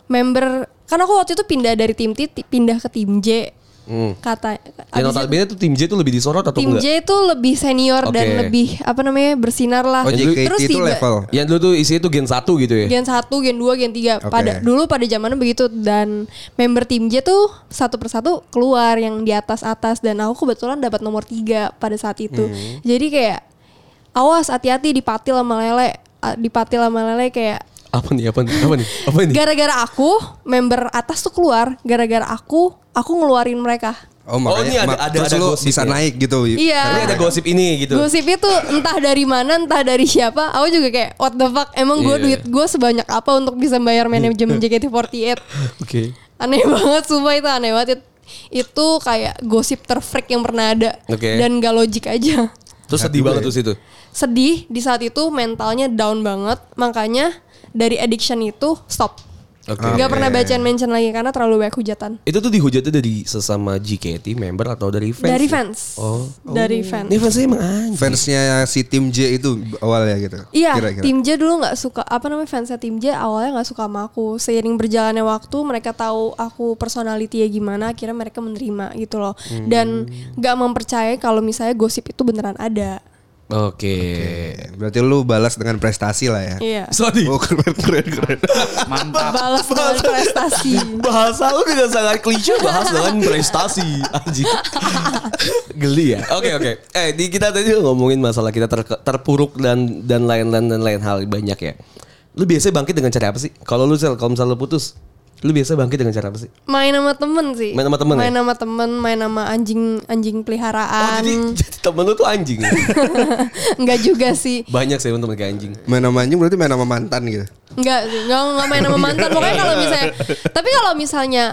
member kan aku waktu itu pindah dari tim T pindah ke tim J. Hmm. Kata Dan itu notabene tuh tim J tuh lebih disorot atau tim enggak? J itu lebih senior dan Oke. lebih apa namanya bersinar lah. Oh JKT Terus itu tiba- level. Yang dulu tuh isinya tuh gen 1 gitu ya. Gen 1, Gen 2, Gen 3 Oke. pada dulu pada zamannya begitu dan member tim J tuh satu persatu keluar yang di atas atas dan aku kebetulan dapat nomor 3 pada saat itu. Hmm. Jadi kayak awas hati-hati dipatil sama lele, dipatil sama lele kayak Apa nih? Apa nih? Apa nih? Apa nih? gara-gara aku member atas tuh keluar, gara-gara aku aku ngeluarin mereka. Oh, Oh, ini ada- mak- ada- terus ada lu gosip bisa ya? naik gitu. Iya. Ini ada gosip ini gitu. Gosip itu entah dari mana, entah dari siapa. Aku juga kayak what the fuck. Emang gue Iya. duit gue sebanyak apa untuk bisa bayar manajemen JKT48? Oke. aneh banget sumpah itu aneh banget It- itu kayak gosip terfreak yang pernah ada Oke. dan gak logik aja Terus sedih banget tuh situ. sedih di saat itu mentalnya down banget makanya dari addiction itu stop Oke. Gak pernah bacain mention lagi karena terlalu banyak hujatan Itu tuh dihujatnya dari sesama JKT member atau dari fans? dari ya? fans Oh. dari fans Ini fansnya emang anjing. Fansnya si tim J itu awalnya gitu. Iya, Kira-kira. tim J dulu nggak suka apa namanya fansnya tim J awalnya nggak suka sama aku. Seiring berjalannya waktu, mereka tahu aku personality ya gimana, akhirnya mereka menerima gitu loh. Dan nggak mempercayai kalau misalnya gosip itu beneran ada. Oke. Berarti lu balas dengan prestasi lah ya. Iya. Sorry. Oh keren keren keren. Mantap. Balas dengan prestasi. Bahasa lu dengan sangat klise bahas dengan prestasi anjing. Geli ya. Oke oke. Eh di kita tadi ngomongin masalah kita ter- terpuruk dan dan lain-lain dan lain hal banyak ya. Lu biasanya bangkit dengan cara apa sih? Kalau lu sel, kalau misalnya lu putus, lu biasanya bangkit dengan cara apa sih? Main sama temen sih. Main sama temen ya? Main sama temen, main sama anjing anjing Oh peliharaan. jadi, jadi temen lu tuh anjing. ya? Enggak juga sih. Banyak sih temen kayak anjing. Main sama anjing berarti main sama mantan gitu. Enggak sih, enggak, enggak main sama mantan. Pokoknya kalau misalnya Tapi kalau misalnya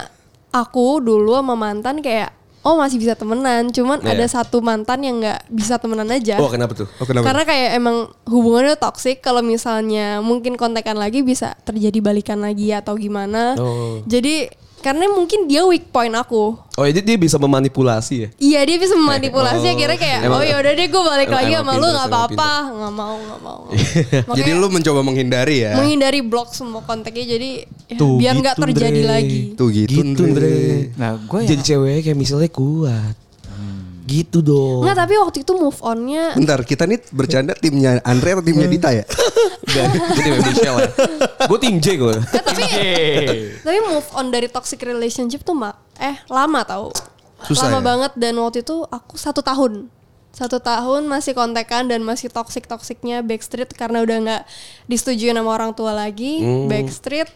aku dulu sama mantan kayak oh masih bisa temenan, cuman Iya. ada satu mantan yang nggak bisa temenan aja. Oh kenapa tuh? Oh kenapa? Karena kayak emang hubungannya toksik kalau misalnya mungkin kontekan lagi bisa terjadi balikan lagi atau gimana. Oh. Jadi karena mungkin dia weak point aku. Oh jadi dia bisa memanipulasi ya? Iya dia bisa memanipulasi akhirnya kayak Emang- oh ya udah deh gue balik emang- lagi emang sama lu pinter nggak apa-apa nggak mau nggak mau Jadi lu mencoba menghindari ya. menghindari blok semua kontaknya jadi ya, Tuh, biar nggak gitu, terjadi Andre. lagi Tuh gitu, Gitu. Andre. Nah, gue Jadi cewek kayak misalnya kuat. Gitu dong. Nggak tapi waktu itu move onnya Bentar, kita nih bercanda timnya Andre atau timnya Dita ya? Enggak, jadi Michelle ya. Gue tim J gue. Eh, tapi tapi move on dari toxic relationship tuh mak eh lama tau Susah lama ya? banget dan waktu itu aku satu tahun satu tahun masih kontekan dan masih toxic toksiknya backstreet karena udah nggak disetujui sama orang tua lagi backstreet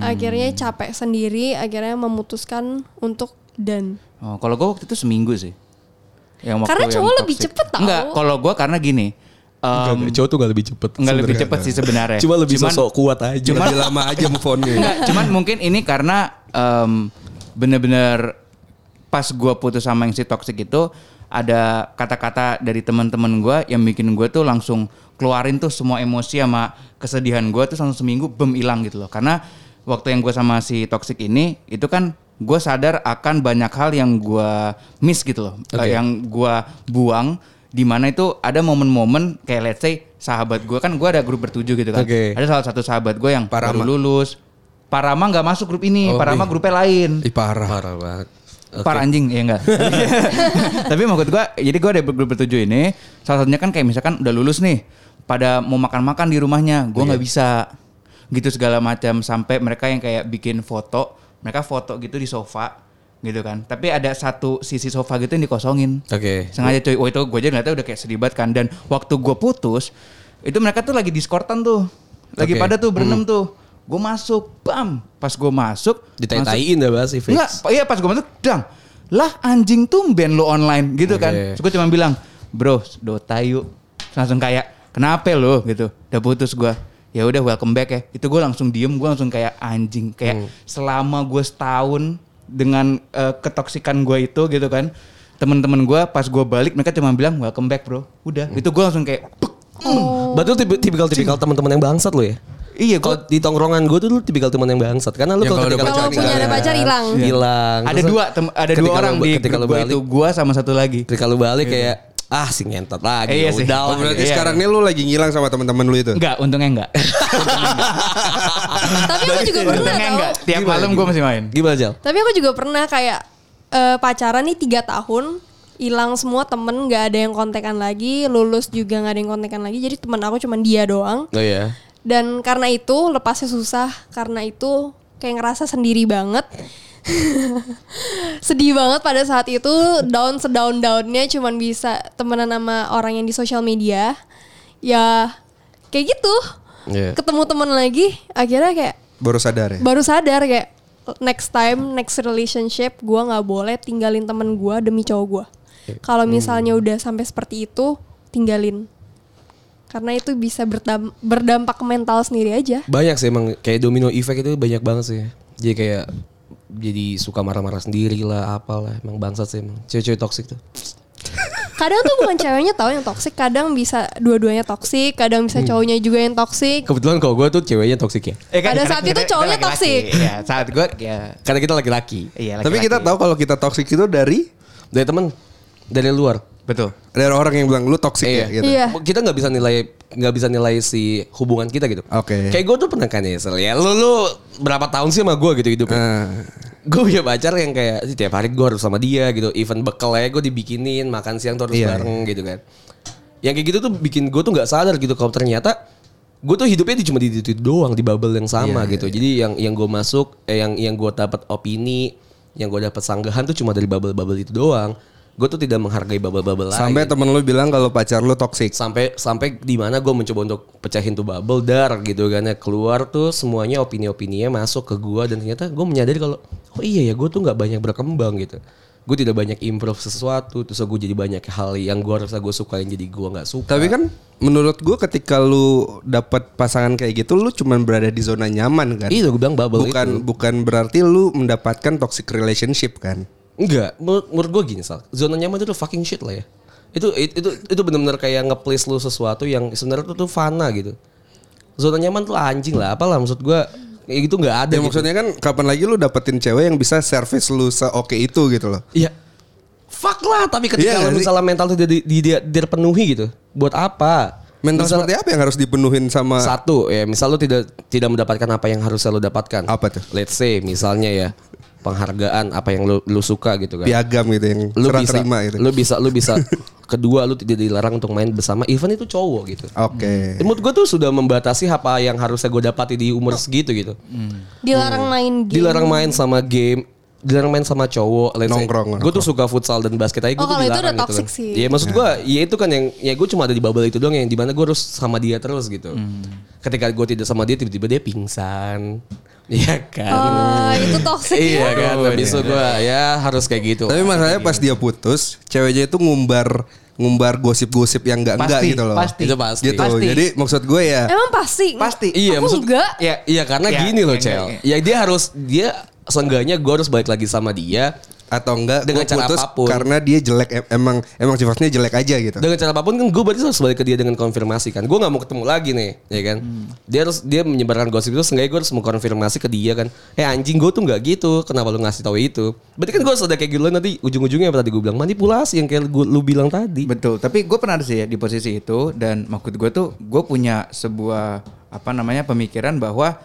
akhirnya capek sendiri akhirnya memutuskan untuk dan Oh, kalau gue waktu itu seminggu sih. Yang waktu Karena yang cowok lebih toxic. cepet tau. Enggak, kalau gue karena gini. em, cowok tuh gak lebih cepet. Enggak lebih cepet sih sebenarnya. Cuma lebih sosok kuat aja. Cuma lebih lama aja move on-nya. Enggak, cuman mungkin ini karena em, bener-bener pas gua putus sama yang si toxic itu ada kata-kata dari teman-teman gua yang bikin gue tuh langsung keluarin tuh semua emosi sama kesedihan gua tuh langsung seminggu bem hilang gitu loh. Karena waktu yang gue sama si toxic ini itu kan gue sadar akan banyak hal yang gua miss gitu loh. Eh, yang gua buang di mana itu ada momen-momen kayak let's say sahabat gua kan gua ada grup bertujuh gitu kan. Oke. Ada salah satu sahabat gue yang Parama. baru lulus. Parama nggak masuk grup ini, Oh, Parama iya. grupnya lain. Ih parah. Parah banget. Para anjing ya enggak. Tapi maksud gua jadi gua ada grup bertujuh ini salah satunya kan kayak misalkan udah lulus nih pada mau makan-makan di rumahnya, gua nggak bisa. Gitu segala macam sampai mereka yang kayak bikin foto, mereka foto gitu di sofa gitu kan. Tapi ada satu sisi sofa gitu yang dikosongin. Oke. Sengaja cuy. Wah itu gue aja ngeliatnya udah kayak sedih banget kan. Dan waktu gue putus, itu mereka tuh lagi diskortan tuh. Lagi Oke. pada tuh berenam tuh. Gue masuk, bam. Pas gue masuk. Ditai-taiin dah bahas si. Enggak, iya pas gue masuk, dang. Lah anjing tumben lo online gitu kan. Oke. Terus gue cuma bilang, bro Dota yuk. Langsung kayak, kenapa lo gitu. Udah putus gue. Ya udah welcome back ya. Itu gue langsung diem, gue langsung kayak anjing. Kayak selama gue setahun dengan eh, ketoksikan gue itu gitu kan. Temen-temen gue pas gue balik mereka cuma bilang welcome back bro. Udah, itu gue langsung kayak, "Buk." Berarti lu tipe- tipikal-tipikal teman-teman yang bangsat lo ya? iya Kalau di tongkrongan gue tuh lu tipikal teman yang bangsat karena lu Ya, kalau punya ada pacar hilang. hilang ada terus dua tem- ada dua lu- orang di ketika grup lu gue balik itu gue sama satu lagi. ketika lu balik kayak ah si ngentot lagi Eh, iya ya sih. udah Oh, berarti Iya. sekarang nih lu lagi ngilang sama teman-teman lu itu. Enggak, untungnya enggak. Tapi aku juga pernah untungnya tau. enggak. Tiap Gimana, malam gue masih main. gimana Jal? Tapi aku juga pernah kayak eh, pacaran nih tiga tahun hilang semua temen nggak ada yang kontekan lagi lulus juga nggak ada yang kontekan lagi jadi teman aku cuma dia doang Oh iya dan karena itu lepasnya susah karena itu kayak ngerasa sendiri banget sedih banget pada saat itu down sedown downnya cuman bisa temenan sama orang yang di sosial media. Ya kayak gitu. Iya. ketemu temen lagi akhirnya kayak Baru sadar ya. baru sadar kayak next time next relationship gua nggak boleh tinggalin temen gua demi cowok gua. Kalau misalnya udah sampai seperti itu tinggalin. Karena itu bisa berdam- berdampak ke mental sendiri aja. Banyak sih emang kayak domino effect itu banyak banget sih. Jadi kayak jadi suka marah-marah sendiri lah apalah emang bangsat sih emang cewek-cewek toxic tuh. Kadang tuh bukan ceweknya tahu yang toksik kadang bisa dua-duanya toksik kadang bisa cowoknya juga yang toksik kebetulan kalau gue tuh ceweknya toxic ya. Eh, kan Pada saat itu kita- cowoknya toksik. Iya, saat gue ya. Karena kita laki-laki. Iya Tapi kita tahu kalau kita toxic itu dari dari temen dari luar betul. dari orang yang bilang lu toxic ya gitu. Iya. kita nggak bisa nilai nggak bisa nilai si hubungan kita gitu Oke. kayak gue tuh pernah kan ya Sel, ya lu lu berapa tahun sih sama gue gitu hidupnya Ah. gue punya pacar yang kayak "Ih, tiap hari gue harus sama dia gitu even bekal aja gue dibikinin makan siang tuh harus Iya, bareng gitu kan yang kayak gitu tuh bikin gue tuh nggak sadar gitu kalau ternyata gue tuh hidupnya di- cuma di itu doang di bubble yang sama Iya, gitu jadi yang yang gue masuk eh, yang yang gue dapat opini yang gue dapat sanggahan tuh cuma dari bubble bubble itu doang gue tuh tidak menghargai bubble bubble lain Sampai temen lu bilang kalau pacar lu toxic. sampai sampai di mana gue mencoba untuk pecahin tuh bubble dar gitu kan ya keluar tuh semuanya opini-opininya masuk ke gue dan ternyata gue menyadari kalau oh iya ya gue tuh nggak banyak berkembang gitu gue tidak banyak improve sesuatu terus gue jadi banyak hal yang gue rasa gue sukain jadi gue nggak suka Tapi kan menurut gua ketika lu dapat pasangan kayak gitu lu cuman berada di zona nyaman kan. Iya, gue bilang bubble bukan itu. bukan berarti lu mendapatkan toxic relationship kan. Enggak, menurut, menurut gue gini Sal. Zona nyaman itu tuh fucking shit lah ya. Itu itu itu, itu benar-benar kayak nge-place lu sesuatu yang sebenarnya tuh, tuh fana gitu. Zona nyaman tuh anjing lah, apalah maksud gue kayak gitu nggak ada. Ya gitu. maksudnya kan kapan lagi lu dapetin cewek yang bisa service lu seoke itu gitu loh. Iya. Fuck lah, tapi ketika nggak sih? misalnya mental tuh di, di, di- terpenuhi gitu, buat apa? Mental Misal- seperti apa yang harus dipenuhin sama Satu, ya misal lu tidak tidak mendapatkan apa yang harusnya lu dapatkan. Apa tuh? Let's say misalnya ya penghargaan apa yang lu, lu suka gitu kan. piagam gitu yang Lu bisa, terima gitu. lu bisa, lu bisa. kedua, lu tidak dilarang untuk main bersama. Even itu cowok gitu. Oke. Menurut gue tuh sudah membatasi apa yang harusnya gue dapati di umur segitu gitu. dilarang main game Dilarang main sama game, dilarang main sama cowok, say. Nongkrong, Gue tuh suka futsal dan basket aja gue Oh, tuh kalau itu dilarang udah gitu toxic kan. sih. Iya maksud gue, ya itu kan yang ya gue cuma ada di bubble itu doang yang di mana gue harus sama dia terus gitu. Ketika gue tidak sama dia tiba-tiba dia pingsan. Iya kan. Ah, itu toxic iya ya. kan. Habis itu gue ya harus kayak gitu. Tapi masalahnya pas dia putus, ceweknya itu ngumbar ngumbar gosip-gosip yang enggak enggak gitu loh. pasti. Itu pasti. Gitu. Pasti. Jadi maksud gue ya emang pasti Pasti. Iya, aku maksud enggak Ya, Iya karena Ya, gini loh ya, Cel. ya, Ya dia harus dia seenggaknya gue harus balik lagi sama dia atau enggak Dengan gua cara putus apa pun. karena dia jelek em- emang emang sifatnya jelek aja gitu. dengan cara apa pun kan gue berarti harus balik ke dia dengan konfirmasi kan. Gue nggak mau ketemu lagi nih ya kan? Dia harus dia menyebarkan gosip itu seenggaknya gue harus mengkonfirmasi ke dia kan. Eh anjing gue tuh nggak gitu. Kenapa lu ngasih tahu itu? Berarti kan gue harus ada kayak gitu nanti ujung-ujungnya apa tadi gue bilang? Manipulasi yang kayak gua, lu bilang tadi. Betul, tapi gue pernah ada sih ya di posisi itu dan maksud gue tuh gue punya sebuah apa namanya pemikiran bahwa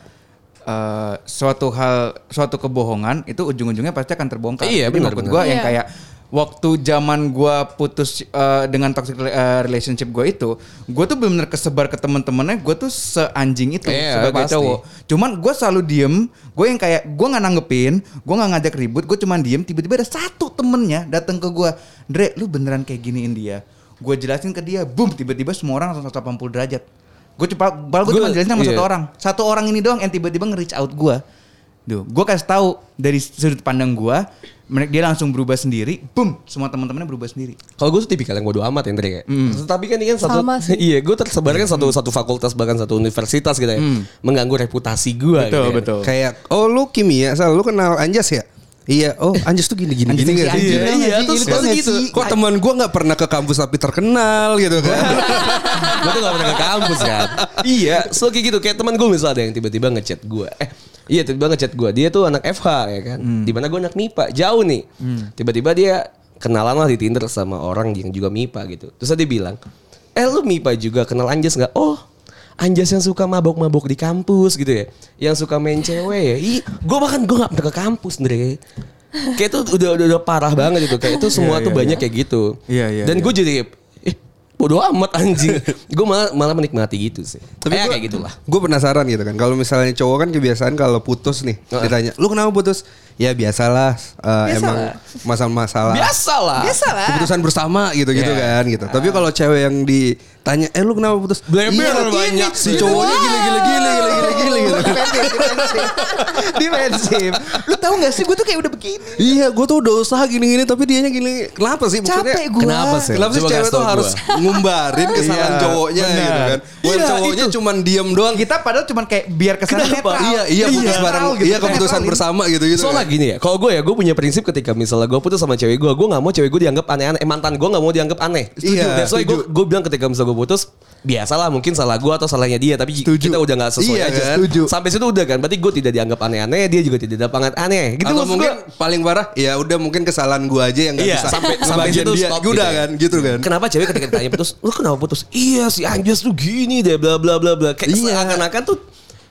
eh, suatu hal suatu kebohongan itu ujung-ujungnya pasti akan terbongkar. Iya, Jadi benar, maksud benar. gua yang Iya. kayak waktu zaman gua putus eh, dengan toxic eh, relationship gue itu, gue tuh benar-benar kesebar ke temen-temennya, gue tuh seanjing itu Iya, sebagai pasti. cowok. Cuman gue selalu diem, gue yang kayak gue nggak nanggepin, gue nggak ngajak ribut, gue cuman diem. Tiba-tiba ada satu temennya datang ke gue, Dre, lu beneran kayak giniin dia. Gue jelasin ke dia, boom, tiba-tiba semua orang langsung 180 derajat. Gue coba, baru gue cuma jelasin sama iya. satu orang, satu orang ini doang yang tiba-tiba nge-reach out gue. Duh, gue kasih tahu dari sudut pandang gue, mereka dia langsung berubah sendiri, boom, semua teman-temannya berubah sendiri. Kalau gue tuh tipikal yang bodo amat ya. Tapi kan ini kan satu Sama sih. iya, gue tersebar kan satu satu fakultas bahkan satu universitas gitu ya. Mengganggu reputasi gue gitu. ya. Kayak oh lu kimia, Sal, lu kenal Anjas ya? Iya, oh Anjas tuh gini gini Anjas gini nggak? Anjas. Iya, Iya, terus nggak gitu. Kok teman gua nggak pernah ke kampus tapi terkenal gitu kan? Gue tuh gak pernah ke kampus kan. iya, so kayak gitu kayak teman gue misalnya ada yang tiba-tiba ngechat gue. Eh, iya tiba-tiba ngechat gue. Dia tuh anak FH ya kan. Di mana gue anak MIPA, jauh nih. Tiba-tiba dia kenalan lah di Tinder sama orang yang juga MIPA gitu. Terus dia bilang, "Eh, lu MIPA juga kenal Anjas nggak?" Oh, Anjas yang suka mabok-mabok di kampus gitu ya. Yang suka main cewek ya. Ih, gue bahkan gue gak pernah ke kampus, Andre. Kayak itu udah, udah udah parah banget itu. Kayak itu semua Iya, tuh iya, banyak iya. kayak gitu. Iya, iya, Dan iya. gue jadi eh bodo amat anjing. gue malah malah menikmati gitu sih. Tapi gua- kayak gitulah. Gue penasaran gitu kan. Kalau misalnya cowok kan kebiasaan kalau putus nih Heeh. ditanya, lu kenapa putus? Ya biasalah, eh, emang masalah-masalah. Biasalah. Biasalah. Keputusan bersama gitu-gitu Iya. kan gitu. Tapi kalau cewek yang ditanya, eh lu kenapa putus? Bleber "Iya, banyak ini si sih." cowoknya gini gini gini gini gini gini gitu. Defensif. Lu tahu gak sih gue tuh kayak udah begini. Iya, gue tuh udah usaha gini-gini tapi dia gini. Kenapa sih? Maksudnya, Capek gua. Kenapa sih? Kenapa sih cewek tuh harus ngumbarin kesalahan Iya, cowoknya benar. gitu kan? Iya, cowoknya cuman diem doang. Kita padahal cuman kayak biar ke sana Kenapa? netral. Iya, iya putus netral bareng. gitu, Iya keputusan bersama gitu-gitu. Soalnya kan. gini ya, kalau gue ya gue punya prinsip ketika misalnya gue putus sama cewek gue, gue nggak mau cewek gue dianggap aneh-aneh. Eh, mantan gue nggak mau dianggap aneh. Iya, That's why gue gue bilang ketika misalnya gue putus, biasalah mungkin salah gue atau salahnya dia, tapi Setuju. kita udah nggak sesuai Iya, aja. kan? Setuju. Sampai situ udah kan, berarti gue tidak dianggap aneh-aneh, dia juga tidak dianggap aneh. Gitu Atau mungkin gua. paling parah ya udah mungkin kesalahan gua aja yang nggak Iya, bisa sampai sampai situ dia. stop udah gitu ya. kan gitu kan. Kenapa cewek ketika ditanya putus, lu kenapa putus? Iya si Anjas tuh gini deh, bla bla bla bla. Kayak Iya. seakan-akan tuh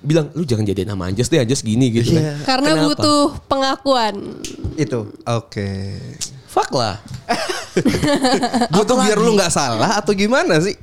bilang lu jangan jadi nama Anjas deh, Anjas gini gitu. Iya. kan. Karena Kenapa? butuh pengakuan. Itu. Oke. Fuck lah. Butuh biar lu nggak salah atau gimana sih?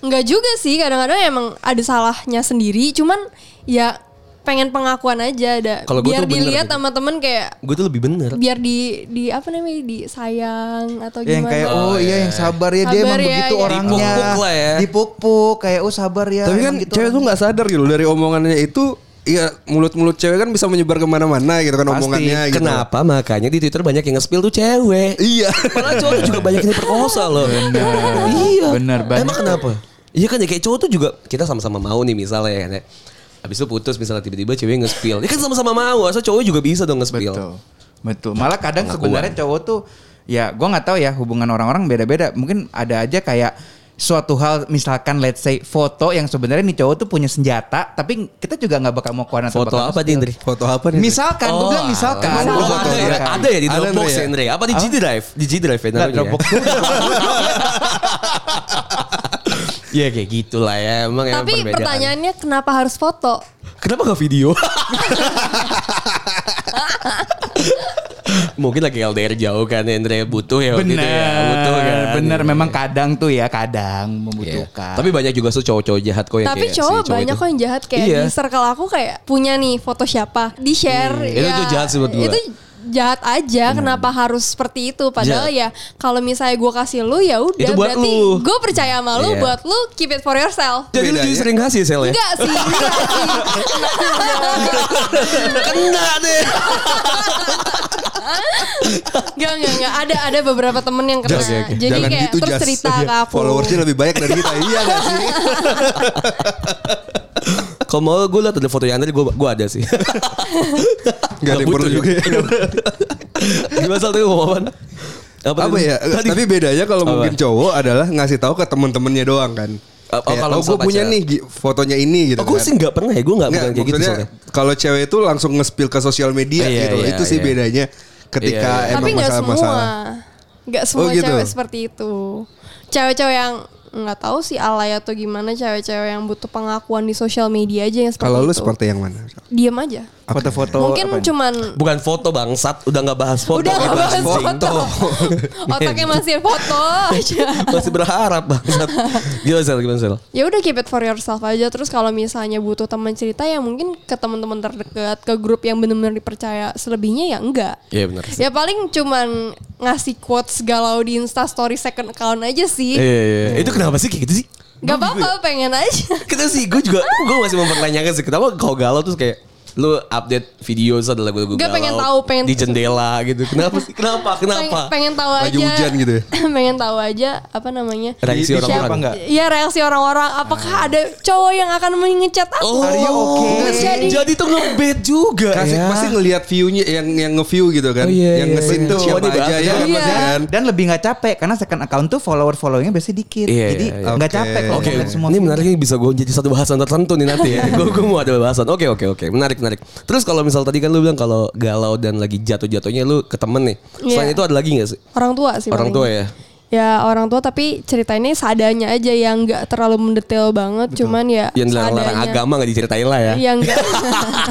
Enggak juga sih, kadang-kadang emang ada salahnya sendiri, cuman ya pengen pengakuan aja ada. Kalau gua biar tuh dilihat gitu. sama temen kayak Gue tuh lebih bener. biar di di apa namanya disayang atau Yang gimana. kayak Oh, oh, iya iya. yang sabar ya dia Sabar emang ya, begitu ya. orangnya. Dipuk-puk lah ya. Dipuk-puk kayak oh sabar ya. Tapi kan gitu cewek tuh nggak sadar gitu dari omongannya itu Iya mulut-mulut cewek kan bisa menyebar ke mana-mana gitu kan Pasti. omongannya gitu. Kenapa makanya di Twitter banyak yang nge-spill tuh cewek. Iya. Padahal cowok tuh juga banyak yang diperkosa loh. Bener. Iya. Bener, banyak. Emang kenapa? Iya kan ya kayak cowok tuh juga kita sama-sama mau nih misalnya ya kan ya. Habis itu putus misalnya tiba-tiba cewek nge-spill. Ya kan sama-sama mau, asal cowok juga bisa dong nge-spill. Betul. Betul. Malah kadang sebenarnya cowok tuh ya gua nggak tahu ya hubungan orang-orang beda-beda. Mungkin ada aja kayak suatu hal misalkan let's say foto yang sebenarnya nih cowok tuh punya senjata tapi kita juga nggak bakal mau kuan atau Foto apa nge-spill. Dindri? Foto apa nih? Misalkan, gue bilang misalkan. Emang Oh, ada, ya? kan. ada ya di Ada, Dropbox Andre, ya, ya? Andre? Apa di G Drive? Di G Drive ya namanya. Dropbox ya? Ya kayak gitulah ya, emang emang Tapi perbedaan. pertanyaannya kenapa harus foto? Kenapa gak video? Mungkin lagi LDR jauh kan Andre butuh ya Bener, itu ya. Butuh kan. bener. Iya. Memang kadang tuh ya, kadang Iya. membutuhkan. Tapi banyak juga tuh cowok-cowok jahat kok yang Tapi kayak si cowok banyak itu. kok yang jahat kayak Iya. di circle aku kayak punya nih foto siapa, di share. Hmm, itu tuh jahat sih buat gua. Itu jahat aja, kenapa harus seperti itu? Padahal Jahat. ya kalau misalnya gue kasih lu ya udah berarti lu. gue percaya sama lu Iya. buat lu keep it for yourself. Jadi lu Bedanya- juga sering kasih sel ya? Enggak sih, enggak sih. Kena deh. Enggak, enggak, enggak. Ada ada beberapa temen yang kena. Oke, oke. Jadi Jangan kayak gitu, terus cerita ke aku. Followersnya lebih banyak dari kita. iya gak sih? Kalau mau gue liat ada foto yang Andre gue gue ada sih. Gak ada yang perlu juga. Gimana sal tuh ngomong apa? Apa tadi? ya? Tadi. Tapi bedanya kalau mungkin cowok adalah ngasih tahu ke temen-temennya doang kan. Oh, Kayak, kalau oh, gue punya nih fotonya ini gitu Oh, gue kan. sih nggak pernah ya, gue nggak bukan kayak gitu soalnya. kalau cewek itu langsung nge-spill ke sosial media Iya, gitu. iya, itu sih iya. bedanya ketika Iya, iya. emang Tapi nggak semua. masalah-masalah. Nggak semua Oh, gitu. cewek seperti itu. Cewek-cewek yang nggak tahu sih alay atau gimana cewek-cewek yang butuh pengakuan di sosial media aja yang seperti Kalau lu itu. seperti yang mana? Diam aja. Foto-foto Mungkin apa ini? cuman Bukan foto bangsat, udah nggak bahas foto. udah nggak bahas foto. foto. Otaknya masih foto aja. Masih berharap bangsat. Gimana sel? Gimana sel? ya udah keep it for yourself aja terus kalau misalnya butuh teman cerita ya mungkin ke teman-teman terdekat ke grup yang benar-benar dipercaya selebihnya ya enggak Iya benar. ya paling cuman ngasih quotes galau di Insta story second account aja sih Iya, iya. Itu kenapa sih kayak gitu sih? Gak apa-apa pengen aja Kita sih, gue juga, gue masih mempertanyakan sih. Kenapa kalau galau terus kayak lu update video adalah lagu-lagu galau pengen tahu, pengen- di jendela gitu. Kenapa sih? Kenapa? Kenapa? pengen, pengen tahu Lagi aja hujan gitu ya? pengen tahu aja apa namanya Reaksi Di- di orang-orang. siapa enggak? Iya reaksi orang-orang apakah ada cowok yang akan mengecat aku Oh, Are you okay? Jadi jadi tuh ngebet juga Kasih ya. pasti ngelihat view-nya yang yang nge-view gitu kan. Oh, iya, yang iya, ngesin iya. tuh siapa aja ya Iya. kan. dan lebih nggak capek karena second account tuh follower followingnya biasanya dikit Iya, jadi iya, iya. nggak Oke. capek kalau Oke, semua ini menarik ini bisa gue jadi satu bahasan tertentu nih nanti ya. Gue gue mau ada bahasan. Oke oke oke, menarik menarik. Terus kalau misal tadi kan lu bilang kalau galau dan lagi jatuh-jatuhnya lu ke temen nih. Selain Iya. itu ada lagi gak sih? orang tua sih Orang tua ya. Ya orang tua tapi ceritanya seadanya aja yang nggak terlalu mendetail banget, cuman ya Yang dilarang-larang agama gak diceritain lah ya. Yang enggak.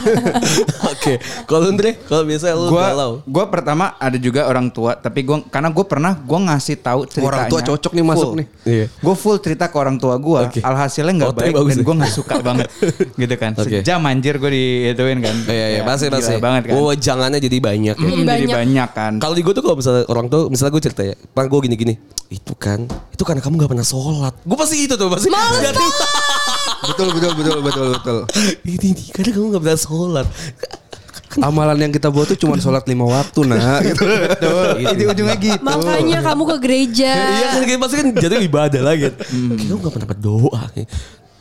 Oke, kalau Andre, kalau biasa lu gua galau. gua pertama ada juga orang tua tapi gua karena gue pernah gua ngasih tahu ceritanya Orang tua cocok nih masuk full. nih. Iya. gue full cerita ke orang tua gue Oke. alhasilnya nggak baik dan gue nggak suka banget gitu kan Oke. sejam anjir gue diituin kan Iya iya Ya, pasti gila pasti. banget kan Oh jangannya jadi banyak ya. Mm, jadi Banyak. banyak kan Kalau di gue tuh kalau misalnya orang tuh misalnya gue cerita ya, Bang gue gini-gini, itu kan, itu karena kamu gak pernah sholat. Gue pasti itu tuh pasti. Jadi, Betul betul betul betul betul. ini, ini karena kamu gak pernah sholat. Amalan yang kita buat tuh cuma sholat lima waktu nah. Gitu. Di ujungnya gitu Makanya kamu ke gereja. Iya kan pasti kan jatuh ibadah lagi. Kayak kamu gak pernah berdoa.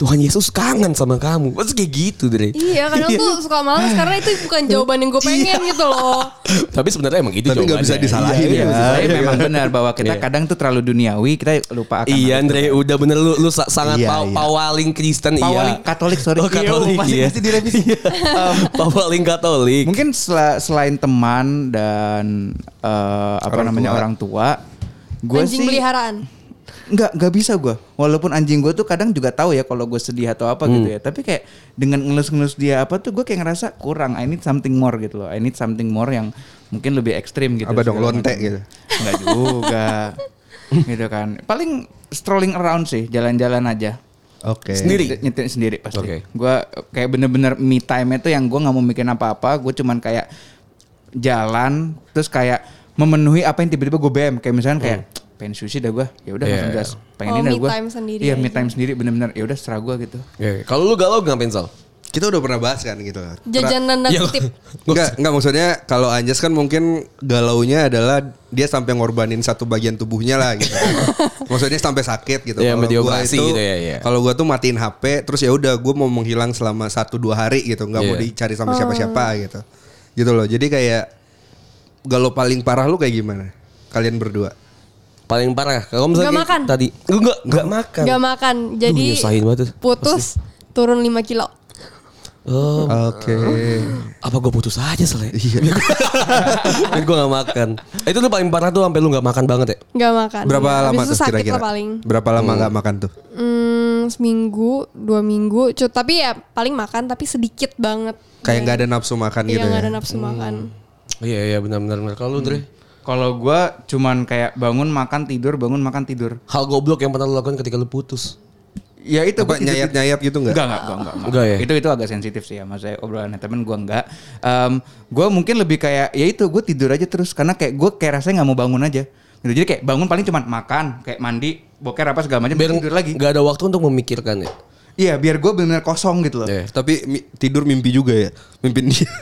Tuhan Yesus kangen sama kamu. Pasti kayak gitu deh. Iya kadang tuh suka males karena itu bukan jawaban yang gue pengen gitu loh. Tapi sebenarnya emang itu Tapi nggak bisa jawabannya. disalahin Iya, ya. iya. Tapi memang benar bahwa kita kadang tuh terlalu duniawi kita lupa akan Iya. Andre udah bener lu lu sa- sangat Iya, paw- iya. pawaling Kristen Pawaling iya. Katolik sorry Oh, Katolik, Iya, masih, iya. masih direvisi Um, pawaling Katolik. Mungkin sela- selain teman dan eh, apa Orang namanya tua. orang tua, gue Anjing sih peliharaan. Nggak nggak bisa gue. Walaupun anjing gue tuh kadang juga tahu ya kalau gue sedih atau apa gitu Hmm. ya. Tapi kayak dengan ngelus-ngelus dia apa tuh gue kayak ngerasa kurang. I need something more gitu loh. I need something more yang mungkin lebih ekstrim gitu. Apa dong, lonte gitu? Nggak juga. gitu kan. Paling strolling around sih, jalan-jalan aja. Oke. Sendiri? Nyetir, sendiri pasti. Oke. Gua kayak bener-bener me time itu yang gue nggak mau mikirin apa-apa. Gue cuman kayak jalan terus kayak memenuhi apa yang tiba-tiba gue BM. Kayak misalnya kayak pengen sushi dah gue. Ya udah Iya, langsung iya. gas. Pengen Oh, ini dah me gue. time sendiri Iya me aja. time sendiri bener-bener. Ya udah serah gue gitu. Oke, Kalau lu galau ngapain Sal? Kita udah pernah bahas kan gitu. Jajan dan Iya. kutip. Enggak, enggak maksudnya kalau Anjas kan mungkin galaunya adalah dia sampai ngorbanin satu bagian tubuhnya lah gitu. maksudnya sampai sakit gitu. Iya, Kalau gua itu- gitu ya, iya. Kalau gua tuh matiin HP terus ya udah gua mau menghilang selama satu dua hari gitu, nggak mau Iya. dicari sama siapa-siapa gitu. Gitu loh. Jadi kayak galau paling parah lu kayak gimana? Kalian berdua. Paling parah. Kalau misalnya kayak makan. tadi, enggak enggak makan. Gak makan. Jadi tuh. putus turun 5 kilo. Oh, Oke. apa gue putus aja selesai. Iya. Biar gue gak makan. Itu tuh paling parah tuh sampai lu gak makan banget ya. Gak makan. Berapa Iya, lama tuh sakit kira-kira? paling. Berapa lama nggak makan tuh? Hmm, seminggu, dua minggu. Cu- tapi ya paling makan tapi sedikit banget. Kayak nggak ada nafsu makan Iya gitu nggak ya. ada nafsu makan. Iya iya benar benar. Kalau lu Dre, Kalau gue cuman kayak bangun makan tidur bangun makan tidur. hal goblok yang pernah lu lakukan ketika lu putus. Ya itu Apa gua tidur- nyayat-nyayat gitu nggak? Enggak, enggak, enggak, enggak, Enggak ya? Itu itu agak sensitif sih ya, maksudnya obrolannya temen gue enggak. Em, gue mungkin lebih kayak ya itu gue tidur aja terus karena kayak gue kayak rasanya nggak mau bangun aja. Gitu. Jadi kayak bangun paling cuma makan, kayak mandi, boker apa segala macam, Biar tidur lagi. Gak ada waktu untuk memikirkan ya. Iya, biar gue benar kosong gitu loh. Iya. Tapi mi- tidur mimpi juga ya, mimpin dia.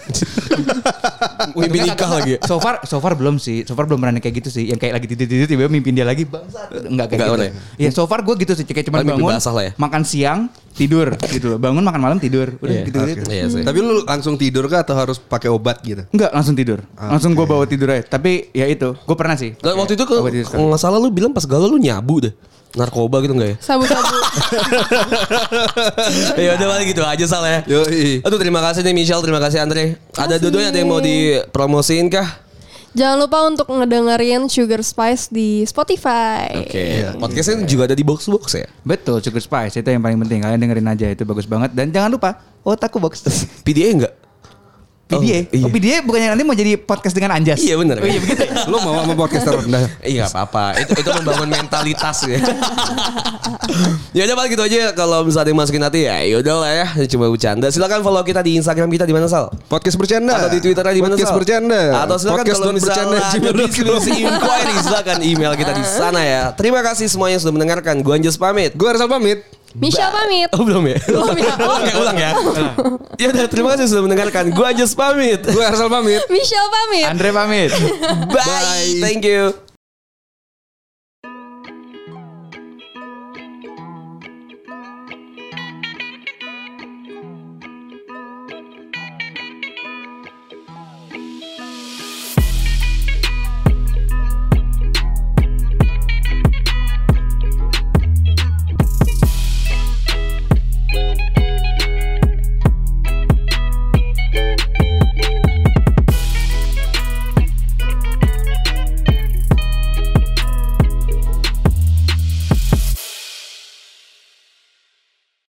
Mimpi nikah lagi. ya? So far, so far belum sih. So far belum pernah kayak gitu sih. Yang kayak lagi tidur-tidur tiba-tiba mimpin dia lagi bangsat. Enggak kayak Enggak gitu. pernah ya? Iya, so far gue gitu sih. Kayak cuma mimpi bangun, basah lah ya? makan siang, tidur gitu loh. Bangun makan malam tidur. Udah Iya. gitu gitu. Iya sih. Tapi lu langsung tidur kah atau harus pakai obat gitu? Enggak, langsung tidur. Langsung gue bawa tidur aja. Tapi ya itu, gue pernah sih. Waktu itu kalau nggak salah lu bilang pas galau lu nyabu deh. Narkoba gitu enggak ya? Sabu-sabu. ya udah paling gitu aja salah ya. Yoi. Aduh terima kasih nih Michelle, terima kasih Andre. Ada Kasih. dua-duanya ada yang mau dipromosiin kah? Jangan lupa untuk ngedengerin Sugar Spice di Spotify. Oke. Podcastnya juga ada di box box ya. Betul, Sugar Spice itu yang paling penting. Kalian dengerin aja itu bagus banget dan jangan lupa Otaku Box. PDA enggak? PDA. Oh, iya. Oh, PDA bukannya nanti mau jadi podcast dengan Anjas. Iya benar. Oh, iya begitu. Lu mau sama podcaster rendah. Iya apa-apa. Itu itu membangun mentalitas ya. ya udah paling gitu aja kalau misalnya masukin hati ya yaudah lah ya cuma bercanda. Silakan follow kita di Instagram kita di mana Sal? Podcast bercanda. Atau di Twitternya di mana Podcast Sal? bercanda. Atau silakan Podcast kalau misalnya bercanda, ada diskusi inquiry silakan email kita di sana ya. Terima kasih semuanya sudah mendengarkan. Gua Anjas pamit. Gue Arsal pamit. Michelle pamit. Oh belum ya? Belum ya. ulang ya, ulang ya. ya udah terima kasih sudah mendengarkan. Gua Anjas pamit. Gue Arsal pamit. Michelle pamit. Andre pamit. Bye. Thank you.